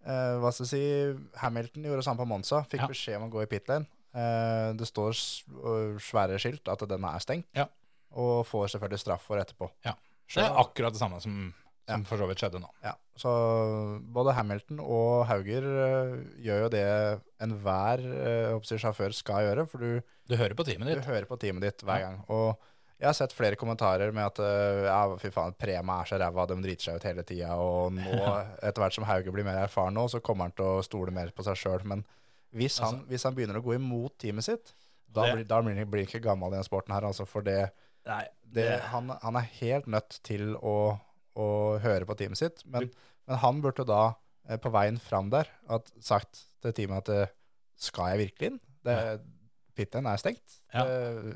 Eh, hva skal jeg si, Hamilton gjorde det samme på Monza. Fikk Ja. beskjed om å gå i pit lane. Eh, det står svære skilt at den er stengt, Ja. og får selvfølgelig straff for etterpå. Ja. Det er akkurat det samme som, som for så vidt skjedde nå. Ja, så både Hamilton og Hauger øh, gjør jo det enhver øh, håper sjåfør skal gjøre, for du, Du hører på teamet ditt. du hører på teamet ditt hver gang. Og jeg har sett flere kommentarer med at øh, ja, fy faen, Prema er så ræva, de driter seg ut hele tida, og nå, *laughs* etter hvert som Hauger blir mer erfaren nå, så kommer han til å stole mer på seg sjøl. Men hvis han, hvis han begynner å gå imot teamet sitt, da, Det- blir, da blir han ikke gammel i den sporten her, altså, for det Nei, det, han, han er helt nødt til å, å høre på teamet sitt, men, men han burde da eh, på veien fram der at sagt til teamet at eh, skal jeg virkelig inn? Det, Pitten er stengt. Ja. Eh,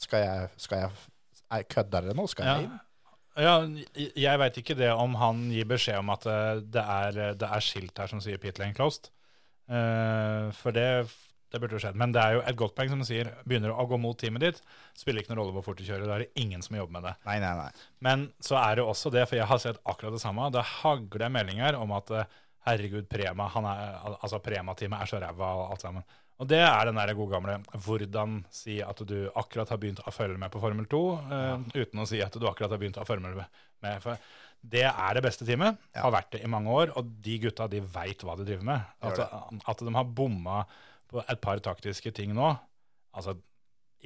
skal jeg, skal jeg er, Kødder dere nå? Skal jeg inn? Ja, jeg- veit ikke det om han gir beskjed om at det er, det er skilt her som sier pit lane closed. Uh, for det, det burde jo skjedd. Men det er jo et godt poeng som sier. Begynner du å gå mot teamet ditt, spiller ikke noen rolle hvor fort du kjører. Da er det ingen som jobber med det. Nei, nei, nei. Men så er det også det, for jeg har sett akkurat det samme. Det hagler meldinger om at eh, herregud, Prema han er, altså Prema-teamet er så ræva og alt sammen. Og det er den der gode gamle hvordan si at du akkurat har begynt å følge med på Formel 2, eh, uten å si at du akkurat har begynt å følge med. For det er det beste teamet, Ja. har vært det i mange år, og de gutta de veit hva de driver med. At, at de har bomma på et par taktiske ting nå, altså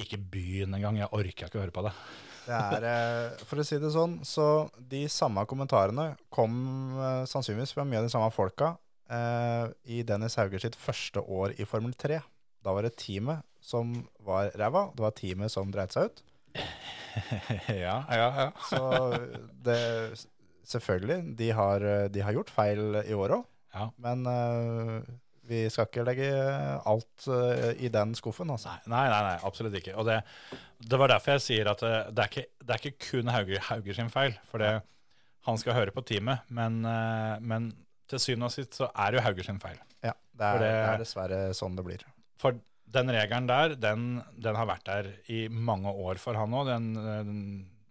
ikke begynn engang, jeg orker ikke å høre på det. Det er, eh, for å si det sånn, så de samme kommentarene kom eh, sannsynligvis fra mye av de samme folka eh, i Dennis Hauger sitt første år i Formel 3. Da var det teamet som var ræva, det var teamet som dreit seg ut. *laughs* ja, ja, ja. Så det, selvfølgelig, de har, de har gjort feil i år òg, Ja. men eh, vi skal ikke legge alt eh, i den skuffen, altså. Nei, nei, nei, absolutt ikke. Og det, det var derfor jeg sier at det, det, er, ikke, det er ikke kun Hauger, Hauger sin feil. For det, han skal høre på teamet, men, eh, men til syvende og sist så er det jo Hauger sin feil. Ja, det er, det, er dessverre sånn det blir. For den regelen der, den, den har vært der i mange år for han òg.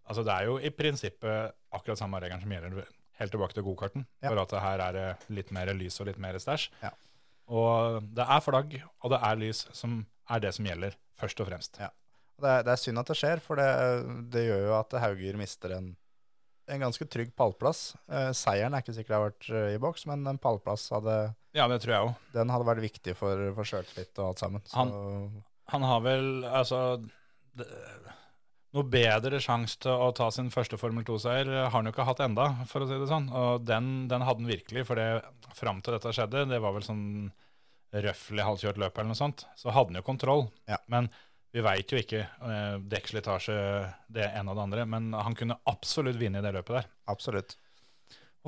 Altså det er jo i prinsippet akkurat samme regelen som gjelder helt tilbake til gokarten. Ja. For at her er det litt mer lys og litt mer stæsj. Ja. Og det er flagg, og det er lys som er det som gjelder, først og fremst. Ja. Det er, det er synd at det skjer, for det, det gjør jo at Hauger mister en, en ganske trygg pallplass. Eh, seieren er ikke sikkert det har vært eh, i boks, men en pallplass hadde, Ja, det tror jeg også. den hadde vært viktig for, for sjøltillit og alt sammen. Så, Han har vel Altså, det, noe bedre sjanse til å ta sin første Formel 2-seier har han jo ikke hatt enda, for å si det sånn. Og den, den hadde han virkelig, for det fram til dette skjedde, det var vel sånn røffelig halvkjørt løp eller noe sånt, så hadde han jo kontroll. Ja. Men vi veit jo ikke eh, dekkslitasje, det ene og det andre. Men han kunne absolutt vinne i det løpet der. Absolutt.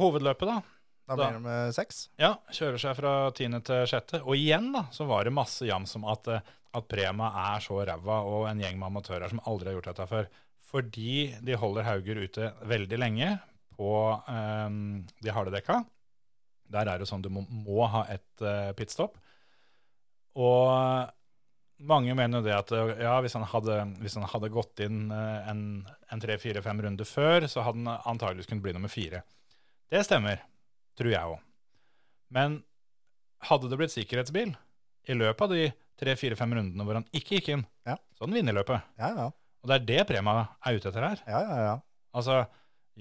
Hovedløpet, da. Da Da- blir det med seks. Ja, kjører seg fra tiende til sjette. Og igjen da, så var det masse jams om at, eh, at Prema er så ræva, og en gjeng med amatører som aldri har gjort dette før. Fordi de holder Hauger ute veldig lenge på eh, de harde dekka. Der er det sånn du må, må ha et uh, pitstop. Og mange mener jo det at eh, ja, hvis han hadde, hvis han hadde gått inn eh, en, en tre, fire, fem runder før, så hadde han antageligvis kunnet bli nummer fire. Det stemmer, tror jeg òg. Men hadde det blitt sikkerhetsbil i løpet av de tre, fire, fem rundene hvor han ikke gikk inn, Ja. så hadde han vunnet løpet. Ja, ja. Og det er det Prema er ute etter her. Ja, ja, ja. Altså,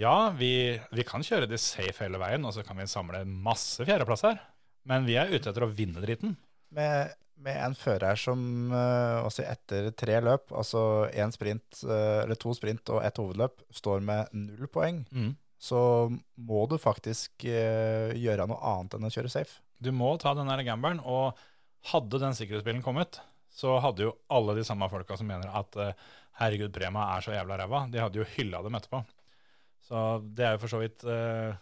ja, vi, vi kan kjøre det safe hele veien, og så kan vi samle masse fjerdeplasser. Men vi er ute etter å vinne driten. Med, med en fører som eh, også etter tre løp, altså en sprint, eh, eller to sprint og ett hovedløp, står med null poeng, så må du faktisk eh, gjøre noe annet enn å kjøre safe. Du må ta den der gambelen, og hadde den sikkerhetsbilen kommet, så hadde jo alle de samme folka som mener at eh, herregud, Prema er så jævla ræva, de hadde jo hylla dem etterpå. Så det er jo for så vidt uh,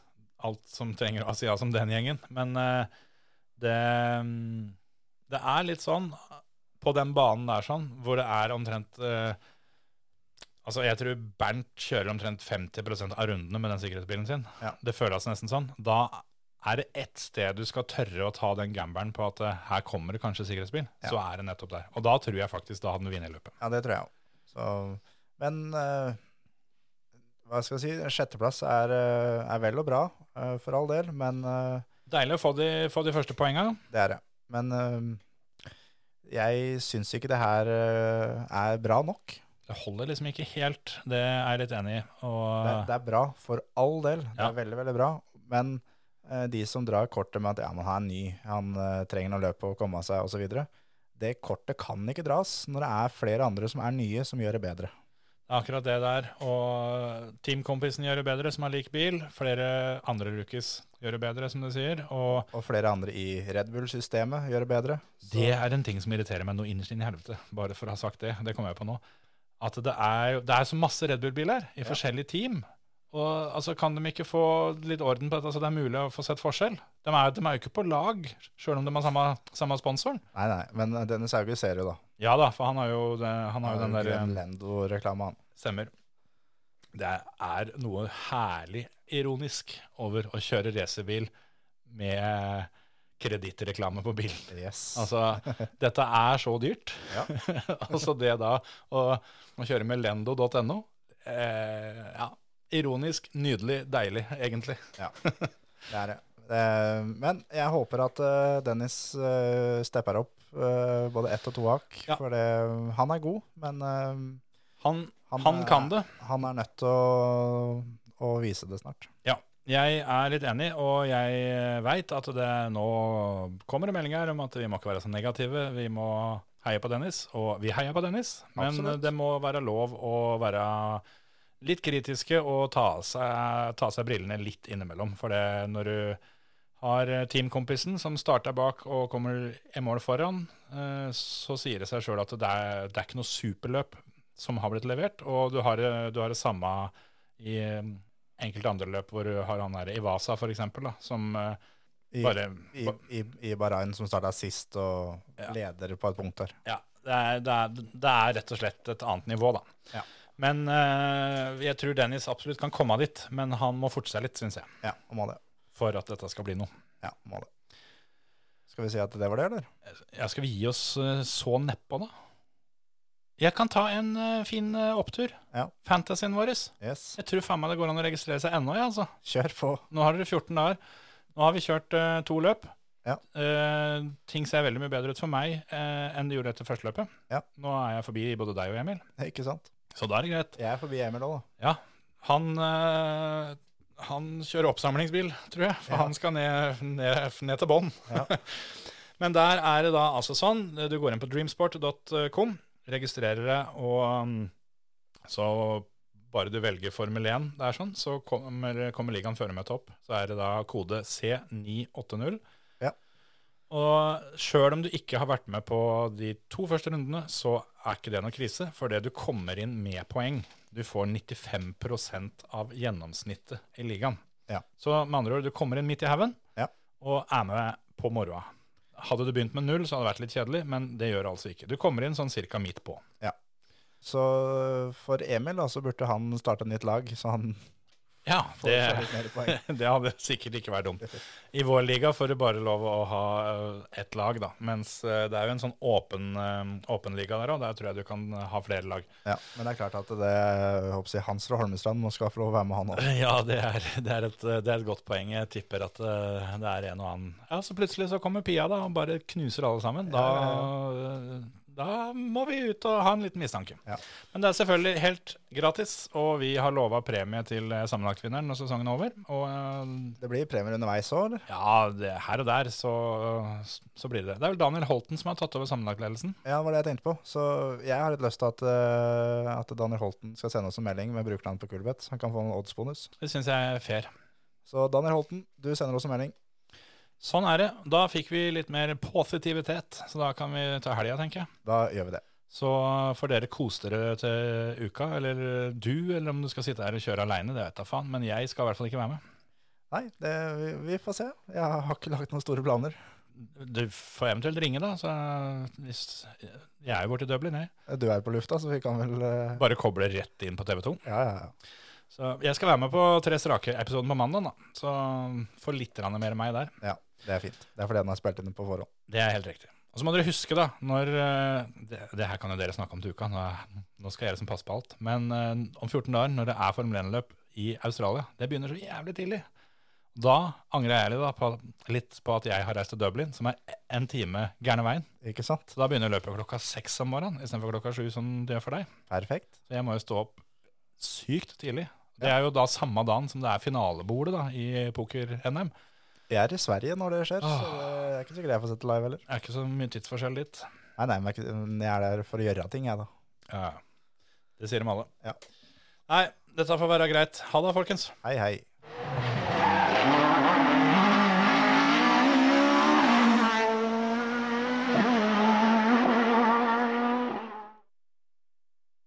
alt som trenger å si ja som den gjengen. Men uh, det, mm, det er litt sånn på den banen der sånn, hvor det er omtrent uh, Altså, jeg tror Bernt kjører omtrent 50% av rundene med den sikkerhetsbilen sin. Ja. Det føles nesten sånn. Da er det ett sted du skal tørre å ta den gambelen på at eh, her kommer det kanskje sikkerhetsbil, Ja. så er det nettopp der. Og da tror jeg faktisk da hadde han vunnet løpet. Ja, det tror jeg òg. Men uh, hva skal jeg si, sjetteplass er, eh, er vel og bra, uh, for all del, men Deilig å få de, få de første poenga. det er det. Men jeg syns ikke det her er bra nok. Det holder liksom ikke helt, det er jeg litt enig i. Og Det, det er bra, for all del. Det Ja. er veldig, veldig bra. Men de som drar kortet med at ja, men han er ny, han eh, trenger noe løp og komme av seg osv., det kortet kan ikke dras når det er flere andre som er nye, som gjør det bedre. det er akkurat det der. Og teamkompisen gjør det bedre, som har lik bil. Flere andre rookies gjør det bedre, som du sier. Og Og flere andre i Red Bull-systemet gjør det bedre. Så- det er en ting som irriterer meg noe innerst inne i helvete, bare for å ha sagt det. Det kommer jeg på nå. At det er, det er så masse Red Bull-biler i forskjellige team. Og altså, Kan de ikke få litt orden på dette, så det er mulig å få sett forskjell? De er, de er jo ikke på lag, sjøl om de har samme, samme sponsoren. Nei, nei, men eh, Dennis Hauge ser jo da. Ja da, for han har jo, det, han har jo den Lendo-reklama, han. Stemmer. Det er noe herlig ironisk over å kjøre racerbil med kredittreklame på bilen. Yes. *laughs* Altså, dette er så dyrt. Ja. *laughs* altså det da å, å kjøre med lendo.no eh, Ja, ironisk, nydelig, deilig, egentlig. Ja, Det er det. Eh, Men jeg håper at eh, Dennis eh, stepper opp både ett og to hakk. Ja. For han er god, men Han, Han han, er- kan det. han er nødt til å, å vise det snart. Ja. Jeg er litt enig, og jeg veit at det nå kommer det meldinger om at vi må ikke være så negative. Vi må heie på Dennis, og vi heier på Dennis. Men Absolutt. det må være lov å være litt kritiske og ta av seg, ta seg brillene litt innimellom. For det når du har teamkompisen som starter bak og kommer i mål foran, eh, så sier det seg sjøl at det er, det er ikke noe superløp som har blitt levert. Og du har, du har det samme i eh, enkelte andre løp hvor du har han der Ivasa for eksempel, da, som eh, I, bare i, i, i Bahrain, som starta sist og Ja. leder på et punkt der. Ja, det er, det, er, det er rett og slett et annet nivå, da. Ja. Men eh, jeg tror Dennis absolutt kan komme dit, men han må forte seg litt, syns jeg, Ja, han må det. for at dette skal bli noe. Ja, han må det. Skal vi si at det var det, eller? Ja, skal vi gi oss eh, så nedpå, da? Jeg kan ta en eh, fin eh, opptur. Ja. Fantasyen vår. Yes. Jeg tror faen meg det går an å registrere seg ennå, ja, altså. Kjør på. Nå har dere 14 dager. Nå har vi kjørt eh, to løp. Ja. Eh, ting ser veldig mye bedre ut for meg eh, enn det gjorde etter første løpet. Ja. Nå er jeg forbi både deg og Emil, Ikke sant? Så da er det greit. Jeg er forbi Emil òg, da. Ja, han, eh, han kjører oppsamlingsbil, tror jeg, for Ja. han skal ned, ned, ned til bånn. Ja. *laughs* Men der er det da altså sånn, du går inn på dreamsport.com, registrerer det, og um, så bare du velger Formel 1, det er sånn, så kommer, kommer ligaen føremøtet opp. Så er det da kode C980. Og sjøl om du ikke har vært med på de to første rundene, så er ikke det noe krise, For det du kommer inn med poeng. Du får 95% av gjennomsnittet i ligaen. Ja. Så med andre ord, du kommer inn midt i haugen Ja. og er med på moroa. Hadde du begynt med null, så hadde det vært litt kjedelig, men det gjør altså ikke. Du kommer inn sånn cirka midt på. Ja. Så for Emil da, så burde han starte et nytt lag, så han Ja, det, *laughs* det hadde sikkert ikke vært dumt. I vår liga får du bare lov å ha eh, ett lag, da. Mens eh, det er jo en sånn åpen, eh, åpen liga der òg. Der tror jeg du kan ha flere lag. Ja, men det er klart at det jeg håper å Hans fra Holmestrand må skal få lov å være med han òg. *laughs* Ja, det er, det, er et, det er et godt poeng. Jeg tipper at det er en og annen Ja, så plutselig så kommer Pia da og bare knuser alle sammen. Da, da må vi ut og ha en liten mistanke. Ja. Men det er selvfølgelig helt gratis, og vi har lova premie til eh, sammenlagtvinneren når sesongen er over. Og eh, Det blir premier underveis òg, eller? ja, det, her og der så, så blir det det. Er vel Daniel Holten som har tatt over sammenlagtledelsen. Ja, det var det jeg tenkte på. Så jeg har litt lyst til at, eh, at Daniel Holten skal sende oss en melding med brukernavn på Kulbeth. Han kan få en oddsbonus. Det syns jeg er fair. Så Daniel Holten, du sender oss en melding. Sånn er det. Da fikk vi litt mer positivitet, så da kan vi ta helga, tenker jeg. Da gjør vi det. Så får dere kose dere til uka, eller du, eller om du skal sitte her og kjøre aleine, det vet jeg faen. Men jeg skal i hvert fall ikke være med. Nei, det, vi, vi får se. Jeg har ikke lagt noen store planer. Du får eventuelt ringe, da. Så hvis, jeg er jo borte i Dublin, jeg. Du er på lufta, så vi kan vel uh... Bare koble rett inn på TV 2. Ja, ja, ja. Så jeg skal være med på Tre strake-episoden på mandag, da. Så får litt mer meg der. ja. Det er fint. Det er fordi han har spilt inn på forhånd. Det er helt riktig. Og så må dere huske, da, når eh, det, det her kan jo dere snakke om til uka, nå, nå skal jeg som passe på alt. Men eh, om 14 dager, når det er Formel 1-løp i Australia, det begynner så jævlig tidlig. Da angrer jeg litt, da, på, litt på at jeg har reist til Dublin, som er en time gærne veien. Ikke sant? Da begynner løpet klokka seks om morgenen istedenfor klokka sju, som det gjør for deg. Perfekt. Så jeg må jo stå opp sykt tidlig. Det er jo da samme dagen som det er finalebordet da, i poker-NM. Jeg er i Sverige når det skjer, så det er ikke sikkert jeg får sette live heller. Det er ikke så mye tidsforskjell dit. Nei, nei, men jeg er der for å gjøre ting, jeg, da. Ja, det sier de alle. Ja. Nei, dette får være greit. Ha det, folkens. Hei, hei.